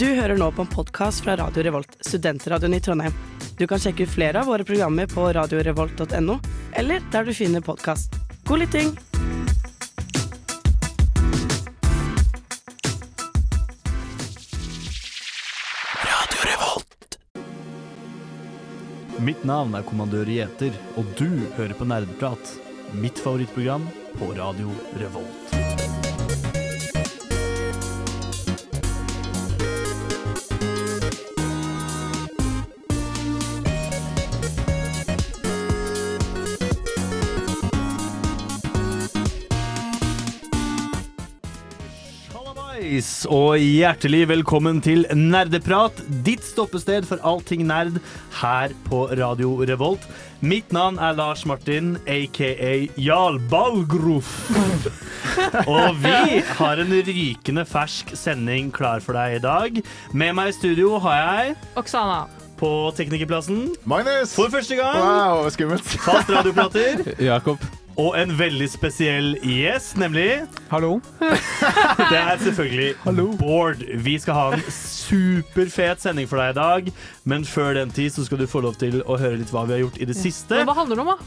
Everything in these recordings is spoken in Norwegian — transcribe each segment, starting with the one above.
Du hører nå på en podkast fra Radio Revolt, studentradioen i Trondheim. Du kan sjekke ut flere av våre programmer på radiorevolt.no, eller der du finner podkast. God lytting! Mitt navn er Kommandør Gjeter, og du hører på Nerdeprat. Mitt favorittprogram på Radio Revolt. Hallabais, og hjertelig velkommen til Nerdeprat, ditt stoppested for allting nerd her på Radio Revolt. Mitt navn er Lars Martin, aka Jarl Balgrof. Og vi har en rykende fersk sending klar for deg i dag. Med meg i studio har jeg Oksana. på Teknikerplassen Magnus! for første gang Wow, skummelt. fast radioplater. Jakob. Og en veldig spesiell gjest, nemlig Hallo. Det er selvfølgelig Bård. Vi skal ha en superfet sending for deg i dag, men før den tid så skal du få lov til å høre litt hva vi har gjort i det siste. Men hva handler det om, da?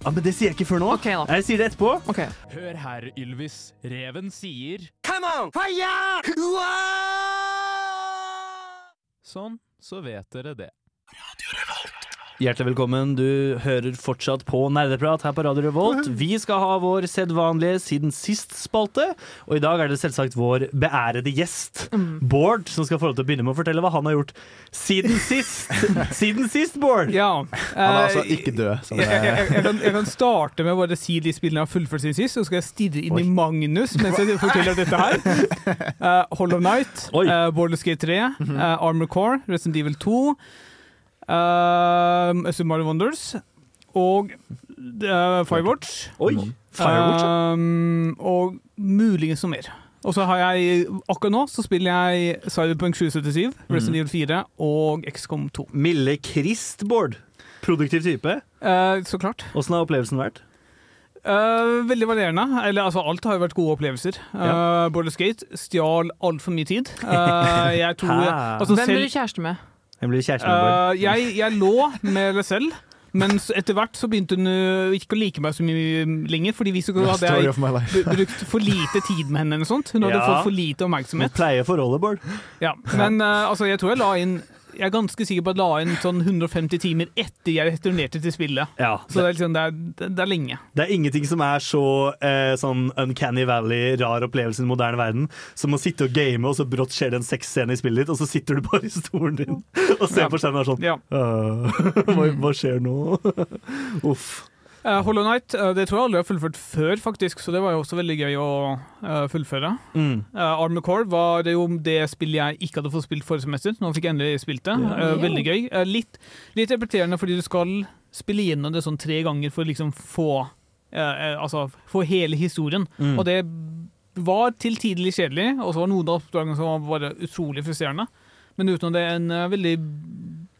Ja, men Det sier jeg ikke før nå. Okay, da. Jeg sier det etterpå. Okay. Hør her, Ylvis. Reven sier Come on! Fire! Sånn, så vet dere det. Hjertelig velkommen. Du hører fortsatt på Nerdeprat her på Radio Revolt. Vi skal ha vår sedvanlige Siden sist-spalte, og i dag er det selvsagt vår beærede gjest, Bård, som skal få lov til å begynne med å fortelle hva han har gjort siden sist. Siden sist, Bård! Ja. Han er altså eh, ikke død. Sånn jeg, jeg, jeg, kan, jeg kan starte med å bare si de spillene jeg har fullført siden sist, så skal jeg stirre inn i Magnus mens jeg forteller dette her. Uh, Hollow Night, Oi. uh, Borderless Gate 3, uh, Armor Core, Resident Evil 2, uh, Super Mario Wonders og uh, Firewatch. Oi! Firewatch. ja. Um, og muligens noe mer. Og så har jeg akkurat nå så spiller jeg Cyberpunk 777, Resident Evil 4 og XCOM 2. Milde Krist, Bård. Produktiv type. Uh, så klart. Åssen har opplevelsen vært? Uh, veldig varierende. Eller, altså, alt har jo vært gode opplevelser. Uh, Ja. Border Skate stjal altfor mye tid. Uh, jeg tror altså, Hvem blir du kjæreste med? Jeg blir kjæresten uh, jeg, jeg lå med Lesell. men etter hvert så begynte hun uh, ikke å like meg så mye lenger. Fordi vi så hadde jeg brukt for lite tid med henne. eller sånt Hun hadde Ja. fått for lite oppmerksomhet. Hun pleier forholdet, Bård. Ja. Men uh, altså, jeg tror jeg la inn Jeg er ganske sikker på at jeg la inn sånn 150 timer etter jeg returnerte til spillet. Ja, Så det er, liksom, det er, det det er lenge. Det er ingenting som er så eh, sånn Uncanny Valley, rar opplevelse i den moderne verden, som å sitte og game, og så brått skjer det en sexscene i spillet ditt, og så sitter du bare i stolen din og ser Ja. på skjermen og er sånn Ja. «Øh, hva, hva skjer nå? Uff. Uh, Hollow Night uh, det tror jeg aldri har fullført før, faktisk, så det var jo også veldig gøy å uh, fullføre. Mm. Uh, Armor Core var det jo det spillet jeg ikke hadde fått spilt forrige semester. Nå fikk jeg endelig spilt det. Uh, veldig gøy. Litt, litt repeterende fordi du skal spille gjennom det sånn tre ganger for å liksom få Altså få hele historien. Mm. Og det var til tider litt kjedelig, og så var noen av oppdragene som var bare utrolig frustrerende. Men utenom det en veldig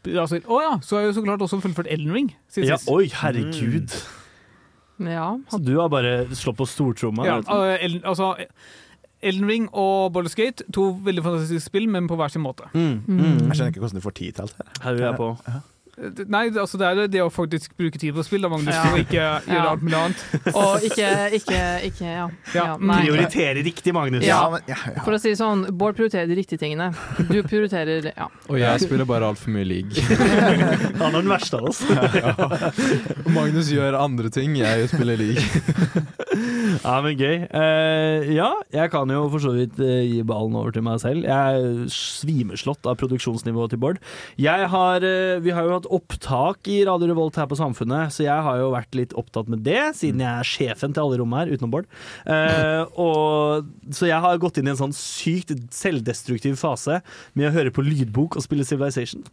altså, Å ja, så har jeg jo så klart også fullført Elden Ring siden Ja, sist. oi, herregud. Ja. Så du har bare slått på stortromma? Ja, du. uh, Elden, altså, Elden Ring og Baldur's Gate, to veldig fantastiske spill, men på hver sin måte. Mm. Mm. Jeg skjønner ikke hvordan du får tid til alt det her. Her vil jeg på. Nei, altså det er det å faktisk bruke tid på spill, da, Magnus, Ja. og ikke gjøre alt mulig annet. Og ikke, ikke, ikke Ja. Ja, ja. Prioritere riktig, Magnus. Ja. men, ja, ja. For å si det sånn, Bård prioriterer de riktige tingene. Du prioriterer Ja. Og jeg spiller bare altfor mye league. Han er den verste av oss. Magnus gjør andre ting, jeg spiller league. Ja, men gøy. Uh, ja, jeg kan jo for så vidt uh, gi ballen over til meg selv. Jeg er svimeslått av produksjonsnivået til Bård. Jeg har, uh, vi har jo hatt opptak i Radio Revolt her på Samfunnet, så jeg har jo vært litt opptatt med det, siden jeg er sjefen til alle rom her, utenom Bård. Og, så jeg har gått inn i en sånn sykt selvdestruktiv fase med å høre på lydbok og spille Civilization.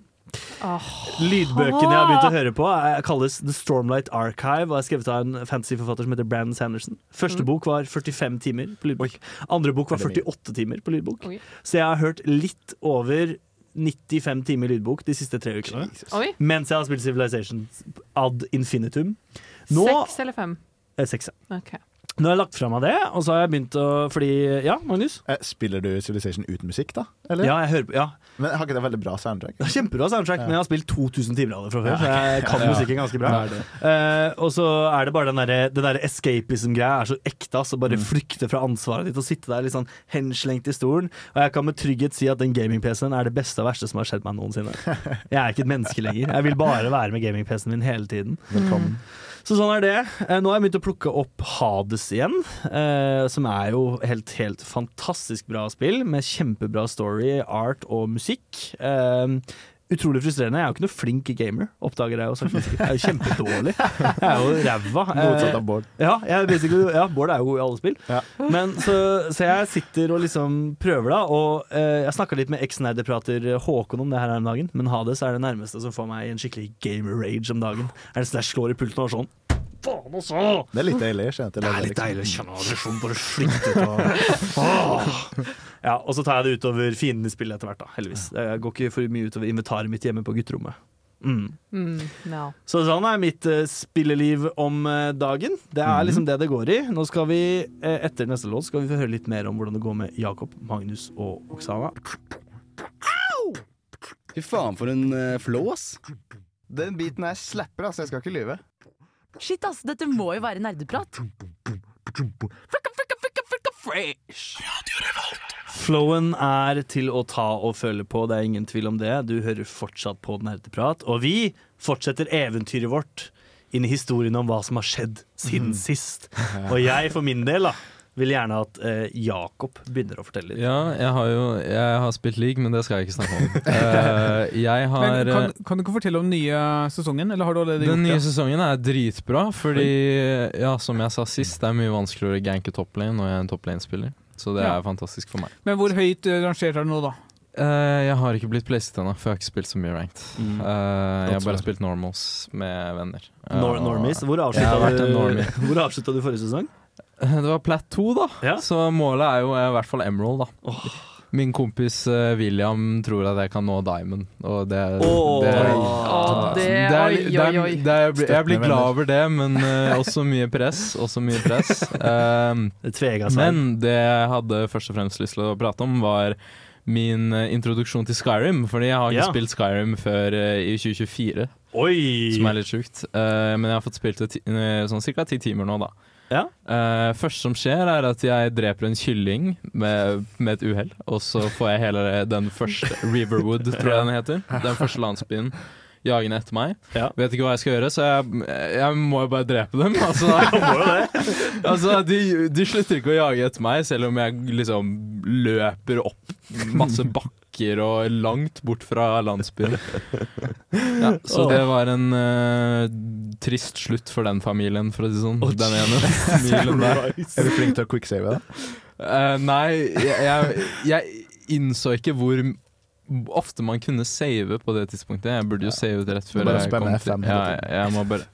Lydbøkene jeg har begynt å høre på, er, kalles The Stormlight Archive og er skrevet av en fantasyforfatter som heter Brandon Sanderson. Første Mm. bok var 45 timer på lydbok. Andre bok var Er det mye? 48 timer på lydbok. Oi. Så jeg har hørt litt over 95 timer lydbok de siste tre ukene. Mens jeg har spilt Civilization ad infinitum. Nå Seks eller fem? eh, Seks, ja. Ok. Nå har jeg lagt fra meg det, og så har jeg begynt å Fordi Ja, Magnus? Eh, Spiller du Civilization uten musikk, da? Eller? Ja, jeg hører på. Ja. Men har ikke det veldig bra soundtrack? Det er Kjempebra soundtrack, men jeg har spilt 2000 timer av det fra før, så jeg kan Ja. musikken ganske bra. Eh, og så er det bare den derre det der escapism-greia er så ekte. Altså bare flykte fra ansvaret ditt og sitte der litt sånn henslengt i stolen. Og jeg kan med trygghet si at den gaming-PC-en er det beste og verste som har skjedd meg noensinne. Jeg er ikke et menneske lenger. Jeg vil bare være med gaming-PC-en min hele tiden. Velkommen. Så sånn er det. Eh, Nå har jeg begynt å plukke opp Hades igjen, eh, som er jo helt, helt fantastisk bra spill, med kjempebra story, art og musikk. Eh, Utrolig frustrerende. Jeg er jo ikke noe flink gamer, oppdager jeg jo sakte, sikkert. Jeg er jo kjempedårlig. Jeg er jo ræva. Motsatt Eh, av Bård. ja, ja, Bård er jo god i alle spill. Ja. Men så, så jeg sitter og liksom prøver, da. Og eh, jeg snakka litt med eks-nerdeprater Håkon om det her om dagen, men Hades er det nærmeste som får meg i en skikkelig gamer-rage om dagen. Er det sånn jeg slår i pulten og er sånn Faen også! Det er litt deilig. jeg, Det er litt deilig å kjenne aggresjon bare flytte ut Åh. Ja, og så tar jeg det utover fienden i spillet etter hvert, da. Heldigvis. Jeg går ikke for mye utover inventaret mitt hjemme på gutterommet. Mm. Mm, no. Så sånn er mitt uh, spilleliv om uh, dagen. Det er liksom det det går i. Nå skal vi, uh, etter neste låt, skal vi få høre litt mer om hvordan det går med Jakob, Magnus og Oksana. Fy faen, for en uh, flow, ass. Den biten her slapper, altså. Jeg skal ikke lyve. Shit, ass, dette må jo være nerdeprat. Flowen er til å ta og føle på, det er ingen tvil om det. Du hører fortsatt på Nerdeprat. Og vi fortsetter eventyret vårt inn i historien om hva som har skjedd siden sist. Og jeg for min del da vil gjerne at eh, Jakob begynner å fortelle litt. Ja, jeg har jo jeg har spilt league, men det skal jeg ikke snakke om. uh, jeg har Men kan, eh, kan du ikke fortelle om nye sesongen, eller har du allerede Den gjort nye det? sesongen er dritbra, fordi ja, som jeg sa sist, det er mye vanskeligere å ganke topplane når jeg er en toplane-spiller. Så det Ja. er fantastisk for meg. Men hvor høyt eh, rangert er du nå, da? Eh, jeg har ikke blitt placet ennå, for jeg har ikke spilt så mye ranked. Mm. Eh, jeg har bare spilt normals med venner. Nor normies. Hvor avslutta du, hvor avslutta du forrige sesong? Det var plat 2, da. Ja. Så målet er jo i hvert fall emerald, da. Min kompis eh, William tror at jeg kan nå diamond, og det, jeg blir- glad over det, men uh, også mye press. Også mye press. Um, Det tvega seg. men det jeg hadde først og fremst lyst til å prate om, var min eh, introduksjon til Skyrim. Fordi jeg har ikke Ja. spilt Skyrim før uh, i 2024, Oi! som er litt sjukt. Uh, men jeg har fått spilt det ti, eh, sånn ca. ti timer nå, da. Ja. Uh, første som skjer, er at jeg dreper en kylling med, med et uhell. Og så får jeg hele den første Riverwood, tror jeg den heter. Den første landsbyen jagende etter meg. Ja. Vet ikke hva jeg skal gjøre, så jeg, jeg må jo bare drepe dem. Altså, altså de, de slutter ikke å jage etter meg, selv om jeg liksom løper opp masse bakker og langt bort fra landsbyen. Ja, så det var en uh, trist slutt for den familien, for å si det sånn. Den ene familien der. Er du flink til å quicksave, da? Uh, nei, jeg, jeg, jeg innså ikke hvor ofte man kunne save på det tidspunktet. Jeg burde jo save det rett før Bare jeg kom til ja, jeg, jeg må bare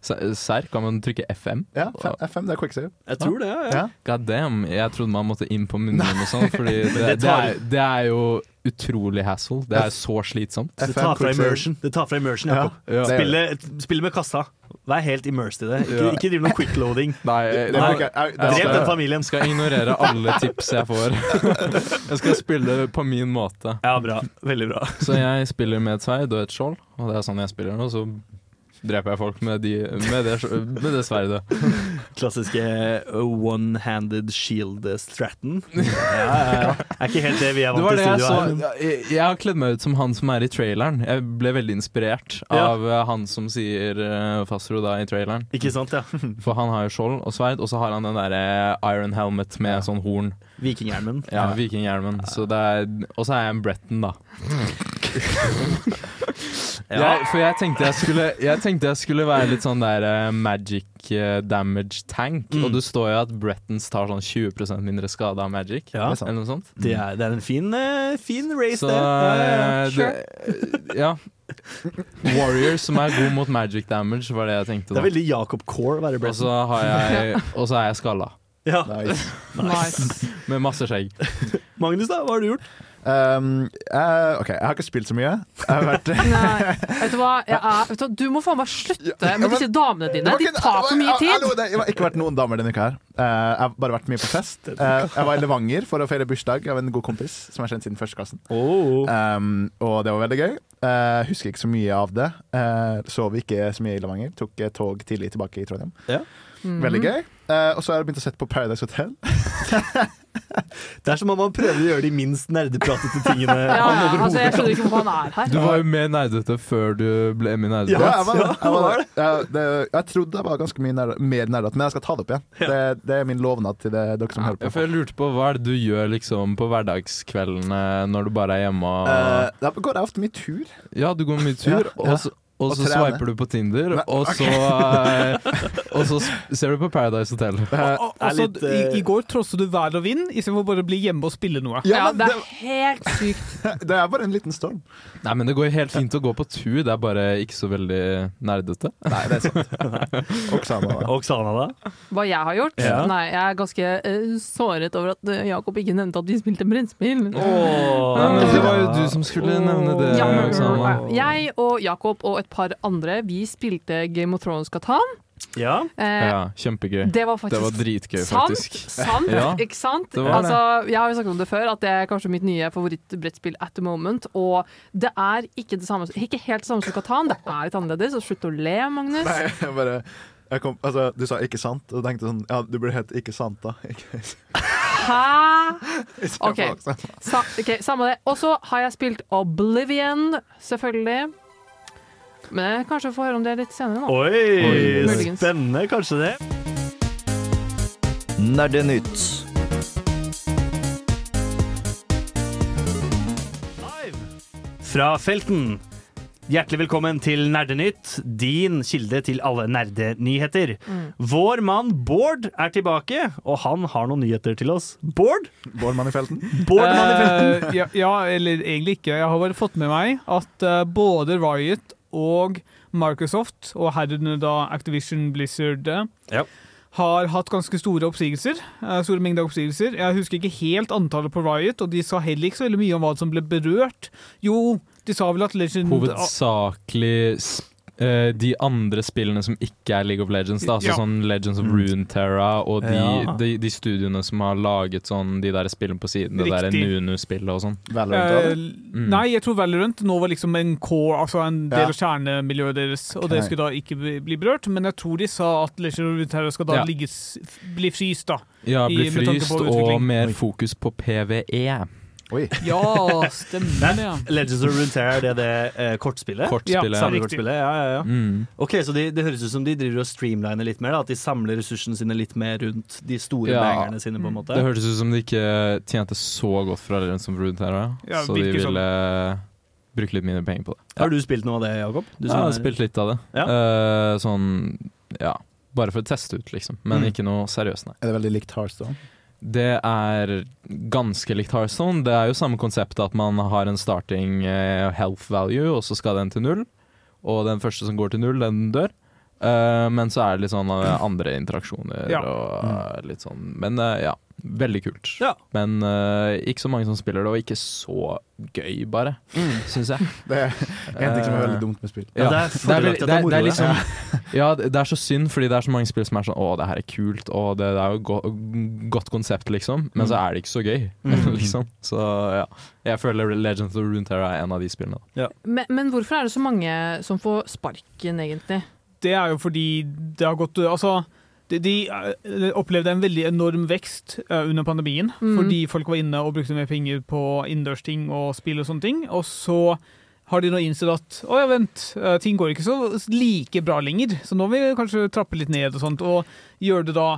Serr, kan man trykke FM? Ja, FM, det er quicksave. Jeg tror det, ja. ja. Ja. God damn, jeg trodde man måtte inn på munnen og sånn, fordi det, det det, er, det er jo utrolig hassle. Det er så slitsomt. Det tar fra immersion, det tar fra immersion Jakob. Ja. Spille, spille med kassa. Vær helt immersed i det. Ikke, ikke driv noe quickloading. Nei, nei, Drep den familien. skal ignorere alle tips jeg får. Jeg skal spille på min måte. Ja, bra. Veldig bra. Så jeg spiller med et sverd og et skjold, og det er sånn jeg spiller nå. Så dreper jeg folk med, de, med, det, med det sverdet. Klassiske uh, one-handed shield Stratton. Ja, ja, ja. Er ikke helt det vi er vant til i studio her. Jeg, jeg har kledd meg ut som han som er i traileren. Jeg ble veldig inspirert av eh, han som sier uh, Fasro da i traileren. Ikke sant, ja. For han har jo skjold og sverd, og så har han den derre iron helmet med sånn horn. Vikinghjelmen. Ja, Vikinghjelmen. Så det Og så er jeg en Bretton, da. Jeg, for jeg tenkte jeg skulle Jeg tenkte jeg skulle være litt sånn der uh, magic uh, damage tank. Mm. Og det står jo at Brettons tar sånn 20 mindre skade av magic. Ja. Eller noe sånt. Det er, det er en fin, uh, fin race, Så der. Ja, ja, ja. det, ja. Warrior som er god mot magic damage, var det jeg tenkte. Det er veldig Jacob Core å være Og så har jeg Og så er jeg skalla. Ja. Nice. Nice. Med masse skjegg. Magnus, da? Hva har du gjort? Um, jeg, OK, jeg har ikke spilt så mye. Jeg har vært Nei, vet du hva? Jeg er, vet du, hva? du må faen meg slutte med disse damene dine. De tar for mye tid. Jeg det har ikke vært noen damer denne uka her. Uh, jeg har bare vært mye på fest. Uh, jeg var i Levanger for å feire bursdag av en god kompis som jeg har kjent siden førsteklassen. Oh. Um, og det var veldig gøy. Uh, husker ikke så mye av det. Uh, sov ikke så mye i Levanger. Tok tog tidlig tilbake i Trondheim. Ja. Mhm. Veldig gøy. Eh, og så har jeg begynt å sette på Paradise Hotel. Det er som om man prøver å gjøre de minst nerdepratete tingene Ja, ja, altså, jeg skjønner ikke hvorfor han er her. Du var jo mer nerdete før du ble med i Ja, jeg, var, jeg, var, var det? jeg, det, jeg trodde jeg var ganske mye nerd, mer nerdete, men jeg skal ta det opp igjen. Det, det er min lovnad til det, dere som hører på. for jeg lurte på Hva er det du gjør liksom på hverdagskveldene når du bare er hjemme? Og... Uh, da går jeg ofte mye tur. Ja, du går mye tur, Ja, ja. og så, og Og så trene. swiper du på Tinder, Nei, og så, okay. og så ser du på Paradise Hotel. Og, litt, i, eh, I går trosset du vær og vind istedenfor bare å bli hjemme og spille noe. Ja, det det, er helt sykt. det er bare en liten storm. Nei, men det går helt fint å gå på tur, det er bare ikke så veldig nerdete. Nei, det er sant. Oksana, da. Oksana, da? Hva jeg har gjort? Ja. Nei, jeg er ganske uh, såret over at eh, Jakob ikke nevnte at vi spilte brettspill. Oh. Det var jo du som skulle nevne det. Ja, Oksana. jeg og Jakob og et par andre Vi spilte Game of Thrones Katan. Ja. Eh, Ja, kjempegøy. Det var faktisk Det var dritgøy, sant. faktisk. Sant, Ja, ikke sant? det. Altså, jeg har jo snakket om det før, at det er kanskje mitt nye favorittbrettspill at the moment. Og det er ikke det samme Ikke helt det samme som Katan, det er litt annerledes. Og slutt å le, Magnus. Nei, jeg bare jeg kom, altså, Du sa 'ikke sant', og tenkte sånn Ja, du burde hett 'ikke sant', da. Ikke, Hæ? Ok. Sa, ok, Samme det. Og så har jeg spilt Oblivion, selvfølgelig. Men jeg kanskje får høre om det litt senere nå. Oi, Oi. spennende kanskje det. Nerdenytt. Live Fra felten. Hjertelig velkommen til Nerdenytt, din kilde til alle nerdenyheter. Vår mann Bård er tilbake, og han har noen nyheter til oss. Bård? Bårdmann i felten. Bård mann i felten. Eh, ja, ja, eller egentlig ikke. Jeg har bare fått med meg at uh, både Riot og Microsoft, og herunder da Activision Blizzard, eh, Ja. har hatt ganske store oppsigelser. eh, store mengder oppsigelser. Jeg husker ikke helt antallet på Riot, og de sa heller ikke så veldig mye om hva som ble berørt. Jo, de sa vel at Legend Hovedsakelig s- eh, de andre spillene som ikke er League of Legends. Da, altså Ja. sånn Legends of Runeterra og de, Ja. de, de studiene som har laget sånn de der spillene på siden. Det der Riktig. Nunu-spillet og sånn. Uh, mm. Nei, jeg tror Valorant nå var liksom en core, altså en del Ja. av kjernemiljøet deres, og det skulle da ikke bli, bli berørt. Men jeg tror de sa at Legends of Runeterra skal da Ja. ligge, bli fryst, da. Ja, bli fryst og mer fokus på. PVE. Oi. Ja, stemmer det. ja. Legends of Runeterra, er det det eh, kortspillet? Kortspillet. Ja, samme kortspillet Samlekortspillet, ja, ja, ja. mm. Ok, så de, Det høres ut som de driver og streamliner litt mer? da At de samler ressursene sine litt mer rundt de store Ja. bangerne sine? på en måte Det hørtes ut som de ikke tjente så godt fra Legends of Runeterra, Ja, så de ville sånn. bruke litt mindre penger på det. Har du spilt noe av det, Jakob? Du Ja, jeg har er- spilt litt av det. Ja. Eh, sånn, ja Bare for å teste ut, liksom. Men Mm. ikke noe seriøst, nei. Er det veldig likt Hearthstone? Det er ganske likt Hearthstone. Det er jo samme konsept at man har en starting eh, health value, og så skal den til null. Og den første som går til null, den dør. Eh, men så er det litt sånn eh, andre interaksjoner Ja. og eh, litt sånn Men uh, ja, veldig kult. Ja. Men uh, ikke så mange som spiller det, og ikke så gøy, bare, syns jeg. Det er en ting som er veldig dumt med spill. Ja, det er det er, det er det ja. liksom, ja, det er så synd, fordi det er så mange spill som er sånn Å, det her er kult, og det, det er jo go godt konsept, liksom. Men så er det ikke så gøy, Mm. liksom. Så ja. Jeg føler Legends of Runeterra er en av de spillene. Men, men hvorfor er det så mange som får sparken, egentlig? Det er jo fordi det har gått Altså, de, de eh, opplevde en veldig enorm vekst eh, under pandemien. mm. Fordi folk var inne og brukte mer penger på innendørsting og spill og sånne ting. Og så har de nå innsett at å ja, vent, eh, ting går ikke så like bra lenger. Så nå vil vi kanskje trappe litt ned og sånt, og gjøre det da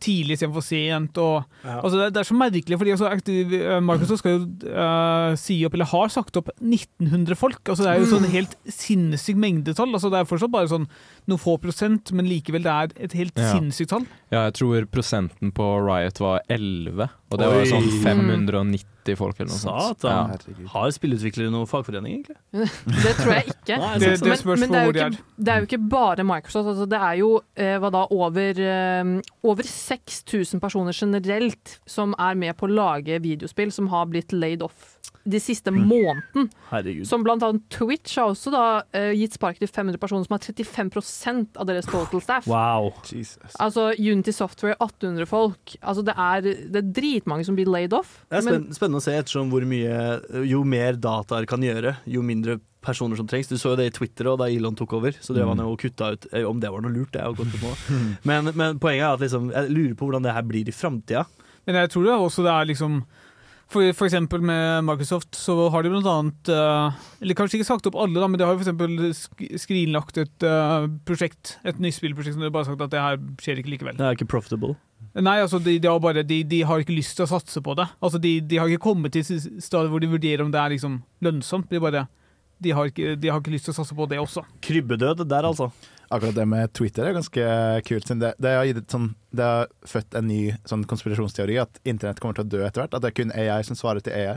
tidlig istedenfor sent. Og, Ja. altså det, det er så merkelig, fordi altså, eh, Microsoft skal jo uh, si opp, eller har sagt opp, 1900 folk. Altså Det er jo sånn helt sinnssykt mengdetall. Altså Det er fortsatt bare sånn noen få prosent, men likevel det er et helt Ja. sinnssykt tall. Ja, jeg tror prosenten på Riot var 11, og det var Oi. var sånn 590 90 folk eller noe sånt. Satan. Herregud. Har spillutviklere noen fagforening, egentlig? Det tror jeg ikke. Nei, Det, det Men- men det er ikke, det er jo ikke bare Microsoft. Altså det er jo eh, hva da, over, eh, over 6000 personer generelt som er med på å lage videospill, som har blitt laid off de siste måneden. Herregud. Som blant annet Twitch har også da eh, gitt spark til 500 personer, som har 35% av deres total staff. Wow. Jesus. Altså Unity Software 800 folk. Altså det er, det er dritmange som blir laid off. Det er Men- spenn- spennende å se ettersom hvor mye Jo mer dataer kan gjøre, jo mindre personer som trengs. Du så jo det i Twitter og da Elon tok over, så drev han jo og kutta ut eh, Om det var noe lurt, det er jo godt å på. Men, men poenget er at liksom, jeg lurer på hvordan det her blir i framtida. Men jeg tror det også det er liksom for, for eksempel med Microsoft så har de blant annet eh, Eller kanskje ikke sagt opp alle, da, men de har sk skrinlagt et eh, prosjekt, et nyspillprosjekt som de bare har sagt at det her skjer ikke likevel. Det er ikke profitable. Nei, altså de, de, har bare, de, de har ikke lyst til å satse på det. Altså de, de har ikke kommet til stedet stadiet hvor de vurderer om det er liksom lønnsomt. De, bare, de, har ikke, de har ikke lyst til å satse på det også. Krybbedød der, altså. Akkurat det med Twitter er ganske kult. Det, det, har, sånn, det har født en ny sånn konspirasjonsteori at internett kommer til å dø etter hvert. At det er kun AI som svarer til AI.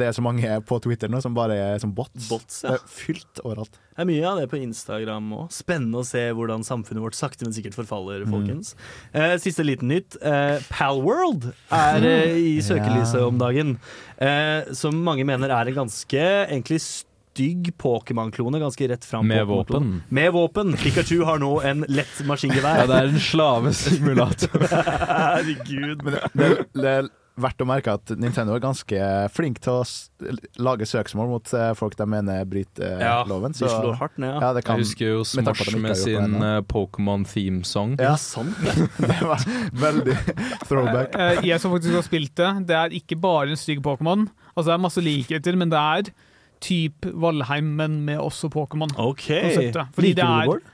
det er så mange på Twitter nå som bare er som bots. Bots, Det er fylt overalt. Det er mye av det på Instagram òg. Spennende å se hvordan samfunnet vårt sakte, men sikkert forfaller, folkens. Eh, siste liten nytt. Eh, Palworld er eh, i søkelyset om dagen. Eh, som mange mener er en ganske egentlig stygg Pokémon-klone. Ganske rett fram. Med våpen. Med våpen. Pikachu har nå en lett maskingevær. Ja, det er en slavesimulator. Herregud. Men det, det, det er verdt å merke at Nintendo er ganske flink til å lage søksmål mot eh, folk de mener bryter eh, Ja, loven. de slår hardt ned, ja. ja det kan, Jeg husker jo med Smash med det sin eh, Pokémon theme. Ja, sant det var veldig throwback. Jeg som faktisk har spilt det, det er ikke bare en stygg Pokémon. Altså Det er masse likheter, men det er typ Valheim, men med også Pokémon. OK. konseptet. Fordi Liker det er-?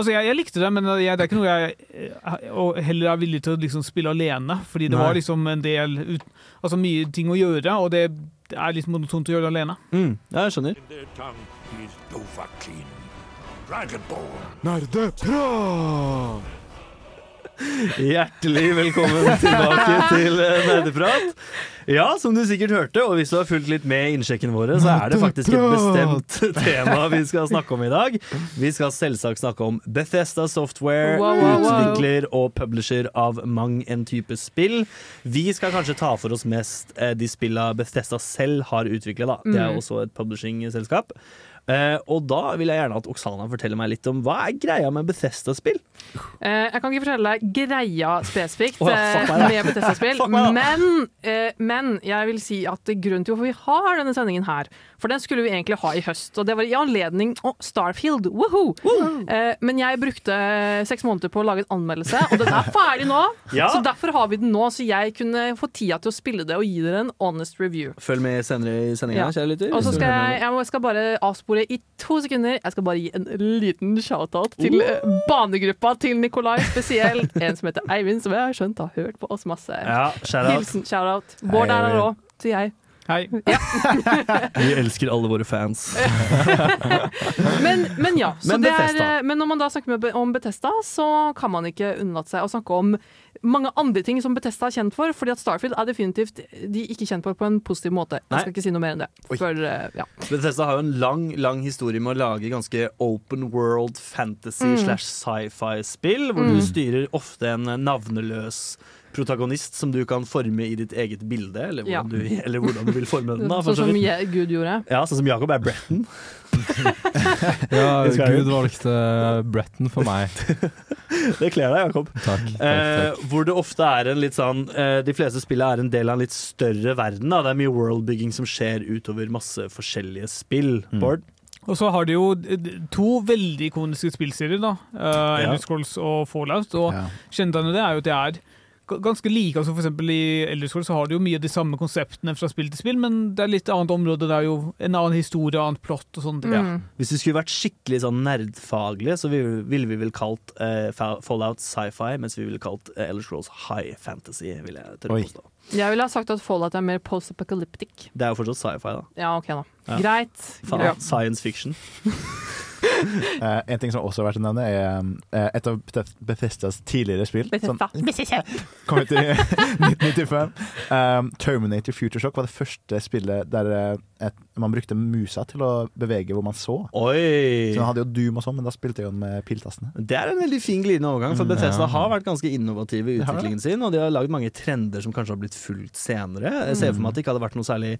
Altså, jeg, jeg likte det, men jeg, det er ikke noe jeg eh, heller er villig til å liksom spille alene. Fordi det Nei. var liksom en del ut, Altså mye ting å gjøre, og det, er litt monotont å gjøre det alene. Mm, ja, jeg skjønner. Hjertelig velkommen tilbake til eh, Nerdeprat. Ja, som du sikkert hørte, og hvis du har fulgt litt med i innsjekkene våre, så er det faktisk et bestemt tema vi skal snakke om i dag. Vi skal selvsagt snakke om Bethesda Software, Wow, wow, wow. utvikler og publisher av mang en type spill. Vi skal kanskje ta for oss mest eh, de spillene Bethesda selv har utvikla, da. Det er Mm. også et publishing-selskap. Eh, og da vil jeg gjerne at Oksana forteller meg litt om hva er greia med Bethesda-spill? Uh, jeg kan ikke fortelle deg greia spesifikt oh, ja, eh, med Bethesda-spill, men, uh, men jeg vil si at grunnen til hvorfor vi har denne sendingen her, for den skulle vi egentlig ha i høst, og det var i anledning å Starfield. Woohoo! Eh, men jeg brukte seks måneder på å lage en anmeldelse, og den er ferdig nå. Ja. Så derfor har vi den nå, så jeg kunne få tida til å spille det og gi dere en honest review. Følg med senere i sendinga, Ja. kjære lytter. Og så skal jeg, jeg skal bare avspore i to sekunder. Jeg skal bare gi en liten shout-out til uh! banegruppa til Nikolai spesielt. En som heter Eivind, som jeg har skjønt har hørt på oss masse. Ja, shout-out. Hilsen shout-out. Bård er her òg, sier jeg. Hei. Vi elsker alle våre fans. Men, men ja. Så Men det er, eh, men når man da snakker med, om Betesta, så kan man ikke unnlate seg å snakke om mange andre ting som Betesta er kjent for. Fordi at Starfield er definitivt de ikke kjent for på en positiv måte. Nei. Jeg skal ikke si noe mer enn det. For, eh, ja. Bethesda har jo en lang lang historie med å lage ganske open world fantasy Mm. slash sci-fi-spill, hvor Mm. du styrer ofte en navneløs protagonist som du kan forme i ditt eget bilde, eller hvordan, Ja. du, eller hvordan du vil forme den. Da, for Sånn som så Gud gjorde. Ja, sånn som Jakob er Bretton. Ja, Gud valgte Bretton for meg. Det kler deg, Jakob. Takk. takk, Eh, hvor det ofte er en litt sånn eh, De fleste spillene er en del av en litt større verden. Da. Det er mye worldbygging som skjer utover masse forskjellige spill. Mm. Bård? Og så har de jo eh, to veldig ikoniske spillserier, da. Uh, Ja. Elder Scrolls og Fallout. Og Ja. kjennetegnet det er jo at det er ganske like. altså For eksempel I Elder Scrolls så har de jo mye av de samme konseptene fra spill til spill, men det er litt annet område. Det er jo en annen historie, annet plott og sånne ting. Mm. Hvis vi skulle vært skikkelig sånn nerdfaglige, så ville ville vi vel kalt uh, Fallout sci-fi, mens vi ville kalt uh, Elder Scrolls high fantasy. Vil jeg tørre å påstå. Jeg ville ha sagt at Fallout er mer post-apocalyptic. Det er jo fortsatt sci-fi, da. Ja, OK, da. Ja. Greit. Faen, Ja. Science fiction. uh, en ting som også har vært å nevne, er uh, et av Beth- Bethesdas tidligere spill. Bethesda. Som kom ut i 1995. Um, Terminator Future Shock var det første spillet der eh, et, man brukte musa til å bevege hvor man så. Oi! Så man hadde jo Doom og sånn, men da spilte jeg med piltastene. Det er en veldig fin glidende overgang, for Mm, Bethesda ja. har vært ganske innovative i utviklingen sin, og de har lagd mange trender som kanskje har blitt fulgt senere. Jeg ser for meg at det ikke hadde vært noe særlig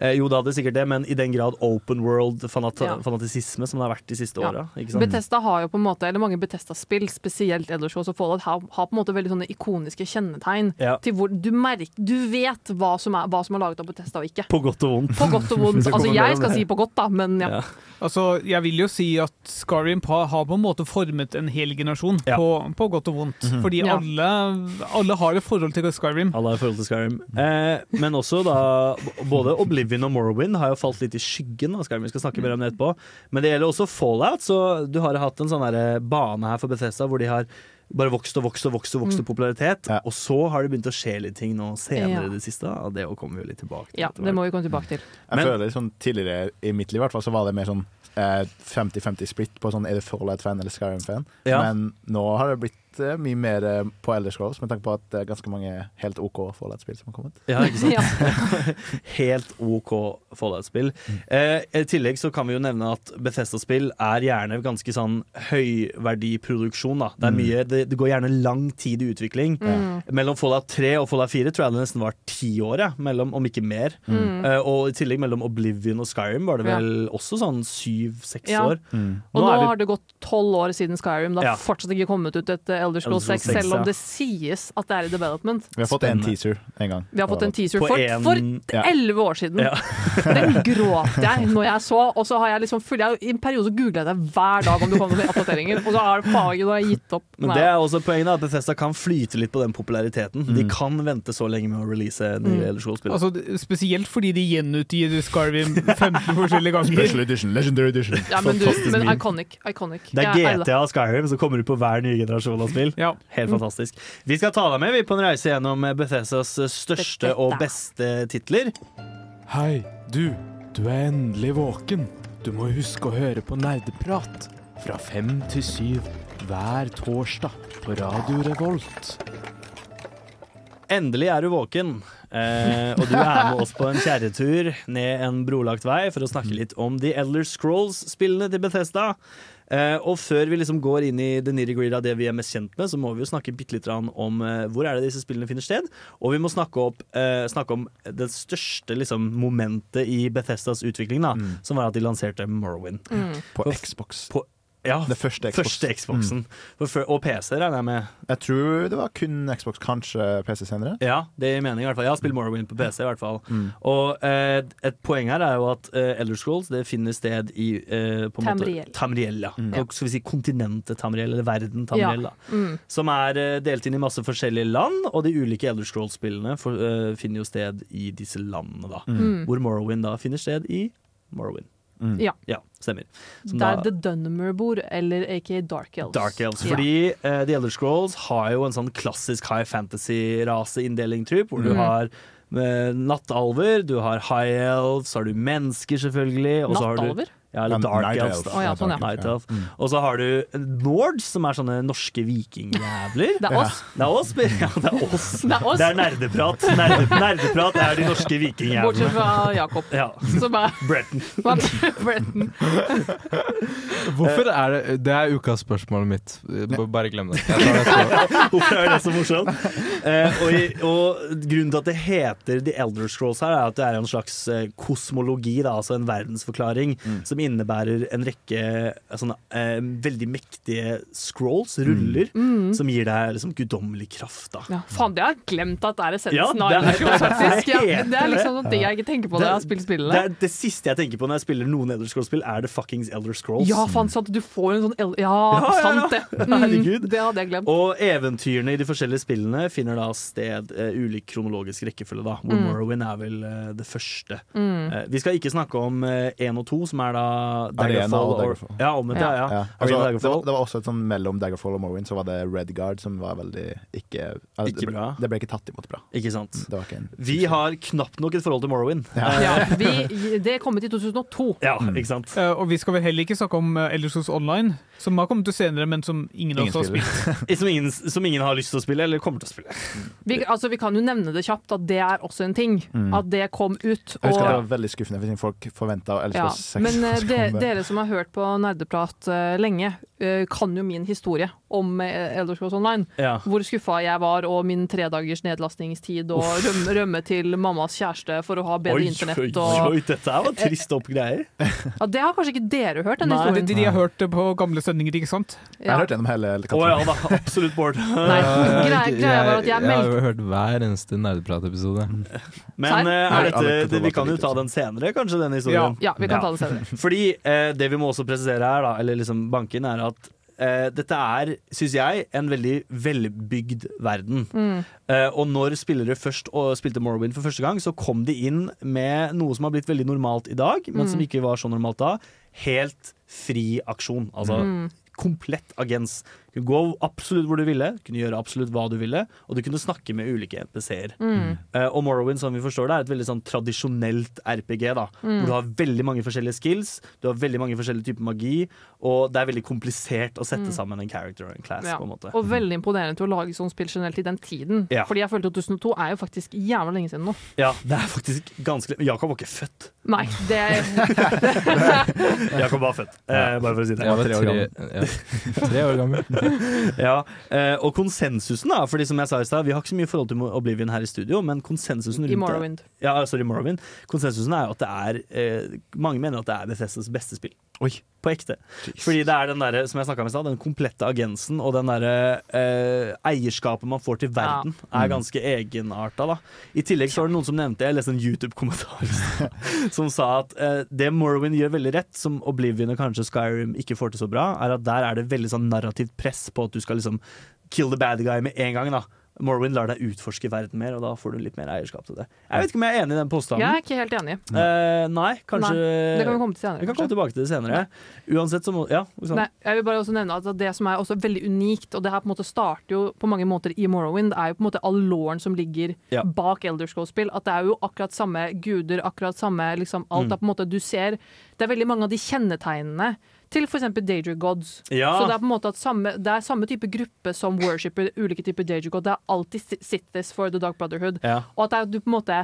eh, Jo, det hadde sikkert det, men i den grad open world-fanatisisme Ja. som det har vært de siste Ja. åra. Betesta? Har jo på en måte, eller mange Bethesda-spill, spesielt Elder Scrolls og Fallout, har, har på en måte veldig sånne ikoniske kjennetegn Ja. til hvor du merker Du vet hva som er, hva som er laget av Bethesda og ikke. På godt og vondt. På godt og vondt. Altså, jeg skal si på godt, da, men ja. Ja. Altså, jeg vil jo si at Skyrim pa- har på en måte formet en hel generasjon, Ja. på, på godt og vondt. Fordi Ja. alle, alle har et forhold til Skyrim. Alle har et forhold til Skyrim. Eh, men også da Både Oblivion og Morrowind har jo falt litt i skyggen Skal. Vi skal snakke mer om det etterpå. Men det gjelder også Fallout, så du har hatt en sånn bane her for Bethesda hvor de har bare vokst og vokst og vokst og vokst i popularitet. Ja. Og så har det begynt å skje litt ting nå senere Ja. i det siste. Og det kommer vi jo litt tilbake til. ja, det må vi komme tilbake til. Jeg Men- føler sånn Tidligere i mitt liv i hvert fall, så var det mer sånn eh, 50-50 split på sånn er du Fallout-fan eller Skyrim-fan. Ja. Men nå har det blitt eh, mye mer eh, på Elder Scrolls, med tanke på at det er ganske mange helt OK Fallout-spill som har kommet. Ja, ikke sant? Ja. Helt OK Fallout-spill. Eh, I tillegg så kan vi jo nevne at Bethesda-spill er gjerne ganske sånn høyverdiproduksjon. Da. Det, er mye, det, det går gjerne lang tid i utvikling. Mellom Fallout 3 og Fallout 4 tror jeg det nesten var ti år, ja, mellom, om ikke mer. Eh, og i tillegg mellom Oblivion og Skyrim var det Ja. vel også sånn syv-seks Ja. år. Og nå, nå har det gått tolv år siden Skyrim. Det har Ja. fortsatt ikke kommet ut et Elder Scrolls 6, 6, selv om det sies at det er i development. Vi har fått en teaser en gang. Vi har fått en teaser På for for Ja. elleve år siden. Ja. Den gråt jeg når jeg så, og så har jeg liksom full, jeg, I en periode googla jeg hver dag om du kom med oppdateringer, og så har faget da gitt opp. Men det er også poenget at Bethesda kan flyte litt på den populariteten. De kan vente så lenge med å release nye Elder Scrolls-spill. Altså, spesielt fordi de gjenutgir Skyrim 15 forskjellige ganger. Special edition, legendary edition. ja, men, du, men iconic. iconic. Det er er- GTA og Skyrim som kommer ut på hver nye generasjon spill. Ja. Helt fantastisk. Vi skal ta deg med vi på en reise gjennom Bethesas største og beste titler. Hei, du. Du er endelig våken. Du må huske å høre på Nerdeprat fra fem til syv hver torsdag på Radio Revolt. Endelig er du våken, eh, og du er med oss på en kjerretur ned en brolagt vei for å snakke litt om The Elder Scrolls-spillene til Bethesda. Eh, og før vi liksom går inn i the nitty-gritty av det vi er mest kjent med, så må vi jo snakke bitte litt om uh, hvor er det disse spillene finner sted. Og vi må snakke, opp, uh, snakke om det største liksom, momentet i Bethesdas utvikling, da, som var at de lanserte Morrowind. På På- Xbox. På, ja, Det første Xbox. første Xboxen. For og PC, regner jeg med. Jeg tror det var kun Xbox, kanskje PC senere. Ja, det gir mening i hvert fall. Jeg har spilt Morrowind på PC i hvert fall. Og eh, et poeng her er jo at eh, Elder Scrolls det finner sted i eh, på en Tamriel. Måte, Tamriel, ja. Og Skal vi si kontinentet Tamriel, eller verden Ja. Tamriel, da. Mm. Som er eh, delt inn i masse forskjellige land, og de ulike Elder Scrolls-spillene eh, finner jo sted i disse landene, da. Mm. Hvor Morrowind da finner sted i Morrowind. Ja. Ja, stemmer. Som Der da- The Dunmer bor, eller aka Dark Elves. Dark Elves. Ja. Fordi eh, The Elder Scrolls har jo en sånn klassisk high fantasy-raseinndeling, hvor du Mm. har uh, nattalver, du har high elves, så har du mennesker, selvfølgelig. så har du- Nattalver? Ja, eller Ja, Dark Night Elves. Elf. da. Ja, sånn, ja. Night Elf. Og så har du Nords, som er sånne norske vikingjævler. Det er oss. Det er oss. Ja, det er oss. Det er oss. Det er nerdeprat. Nerde, nerdeprat er de norske Bortsett fra Jakob, Ja. som er Bretton. Bretton. Hvorfor er det Det er ukas spørsmål mitt. Bare glem det. Hvorfor er det så morsomt? Eh, og, i- og grunnen til at det heter The Elder Scrolls her, er at det er en slags eh, kosmologi, da, altså en verdensforklaring, som innebærer en rekke eh, sånne eh, veldig mektige scrolls, ruller, som gir deg liksom guddommelig kraft. da. Ja, faen, det har jeg glemt at det er essensen Ja, av det er- faktisk. Ja, det er det er liksom det jeg ikke tenker på når jeg Det spillene. er det siste jeg tenker på når jeg spiller noen Elder Scrolls-spill, er det fuckings Elder Scrolls. Ja, faen, sant. Du får en sånn el Ja, Ja, ja, ja. sant det. Mm, det hadde jeg glemt. Og eventyrene i de forskjellige spillene finner da sted uh, ulik kronologisk rekkefølge, da. Hvor Mm. Morrowind er vel uh, det første. Uh, vi skal ikke snakke om én og to, som er da Daggerfall. Og og- Daggerfall. Ja, omvendt, ja. ja. Ja. Altså, det, var, det var også et sånn mellom Daggerfall og Morrowind, så var det Redguard som var veldig ikke altså, Ikke det, ble, bra. det ble ikke tatt imot bra. Ikke sant. Det var ikke en Vi har knapt nok et forhold til Morrowind. Ja. Ja, vi, det er kommet i 2002. Ja, Mm. ikke sant. Uh, og vi skal vel heller ikke snakke om uh, Online, som har kommet ut senere, men som ingen Ingen har spilt. Som ingen, som ingen har lyst til å spille, eller kommer til å spille. Vi, altså, vi kan jo nevne det kjapt at det er også en ting. Mm. At det kom ut. Jeg husker det var veldig skuffende hvis folk forventa Elder ja. Scrolls 6. Men eh, skulle de, dere som har hørt på nerdeprat uh, lenge, uh, kan jo min historie om uh, Elder Scrolls Online. Ja. Hvor skuffa jeg var, og min tredagers nedlastningstid, og rømme, rømme til mammas kjæreste for å ha bedre Oi, internett. oi, Og, oi, dette var trist opp greier. ja, det har kanskje ikke dere hørt, den Nei, De, de, har hørt det på gamle sendinger, ikke sant? Jeg har hørt gjennom hele Å ja da, absolutt Bård. Nei, greia, greia var at jeg jeg har meldte jo hørt hver eneste nerdepratepisode. Men eh, er alle dette, det, vi kan jo ta den senere, kanskje, den historien. Ja, vi kan Ja. ta den senere. Fordi eh, det vi må også presisere her, da, eller liksom banken, er at eh, dette er, syns jeg, en veldig velbygd verden. Mm. Eh, og når spillere først og spilte Morrowind for første gang, så kom de inn med noe som har blitt veldig normalt i dag, men som Mm. ikke var så normalt da. Helt fri aksjon. Altså Mm. komplett agens. Du kunne gå absolutt hvor du ville, kunne gjøre absolutt hva du ville, og du kunne snakke med ulike NPC-er. Mm. Uh, og Morrowind som vi forstår det, er et veldig sånn tradisjonelt RPG. da Mm. Hvor du har veldig mange forskjellige skills, du har veldig mange forskjellige typer magi, og det er veldig komplisert å sette Mm. sammen en character og en class. Ja. på en måte Og veldig imponerende til å lage sånn spill generelt i den tiden. Ja. Fordi jeg følte at 2002 er jo faktisk jævla lenge siden nå. Ja, det er faktisk ganske Jakob var ikke født. Nei, det Jakob var født, uh, bare for å si det. Jeg var tre år gammel. ja, tre år gammel. Ja, eh, Og konsensusen, da, fordi som jeg sa i stad, vi har ikke så mye forhold til Oblivion her i studio, men konsensusen rundt I det- Morrowind. Ja, sorry, Morrowind. Konsensusen er jo at det er eh, Mange mener at det er Bethesdas beste spill. Oi. På ekte. Fordi det er den der, som jeg om i sted, den komplette agensen og den derre eh, eierskapet man får til verden, er ganske egenarta. da. I tillegg så var det noen som nevnte, jeg leste en YouTube-kommentar som sa at eh, det Morrowind gjør veldig rett, som Oblivion og kanskje Skyrim ikke får til så bra, er at der er det veldig sånn narrativt press på at du skal liksom kill the bad guy med en gang. da. Morrowind lar deg utforske verden mer, og da får du litt mer eierskap til det. Jeg vet ikke om jeg er enig i den påstanden. Jeg er ikke helt enig. Eh, nei, kanskje Nei, det kan vi komme til senere. Vi kan kanskje. komme tilbake til det senere. Uansett så må Ja. Oksana. Nei, jeg vil bare også nevne at Det som er også veldig unikt, og det her på en måte starter jo på mange måter i Morrowind, er jo på en måte all lauren som ligger Ja. bak Elder Scrolls-spill. At det er jo akkurat samme guder, akkurat samme liksom alt. Mm. på en måte Du ser Det er veldig mange av de kjennetegnene til f.eks. Dager Gods. Ja. Så det er på en måte at samme, det er samme type gruppe som worshipper ulike typer Dager Gods. Det er alltid si- for The Dark Brotherhood. Ja. Og at det er, du på en måte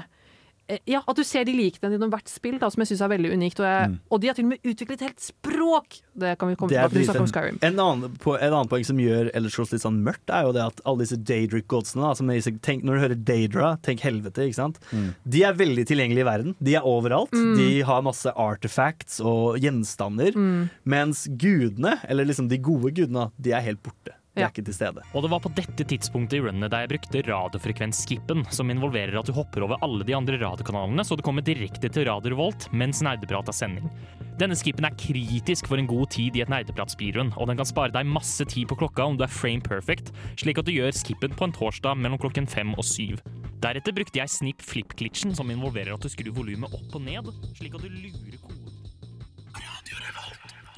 ja, At du ser de likene gjennom hvert spill, da, som jeg syns er veldig unikt. Og, jeg, og de har til og med utviklet et helt språk! Det kan vi komme Det tilbake til om. Skyrim. En annen, på, en annen poeng som gjør Elder Scrolls litt sånn mørkt, er jo det at alle disse Daedric godsene da, som i seg- tenk, Når du hører Daedra, tenk helvete, ikke sant? De er veldig tilgjengelige i verden. De er overalt. Mm. De har masse artifacts og gjenstander. Mens gudene, eller liksom de gode gudene, de er helt borte. De Ja. er ikke til stede. Og det var på dette tidspunktet i runnet der jeg brukte radiofrekvensskippen, som involverer at du hopper over alle de andre radiokanalene, så du kommer direkte til Radio Revolt mens nerdeprat er sending. Denne skippen er kritisk for en god tid i et nerdeprat-speedrun, og den kan spare deg masse tid på klokka om du er frame perfect, slik at du gjør skippen på en torsdag mellom klokken fem og syv. Deretter brukte jeg snip flip-glitchen, som involverer at du skrur volumet opp og ned, slik at du lurer koden.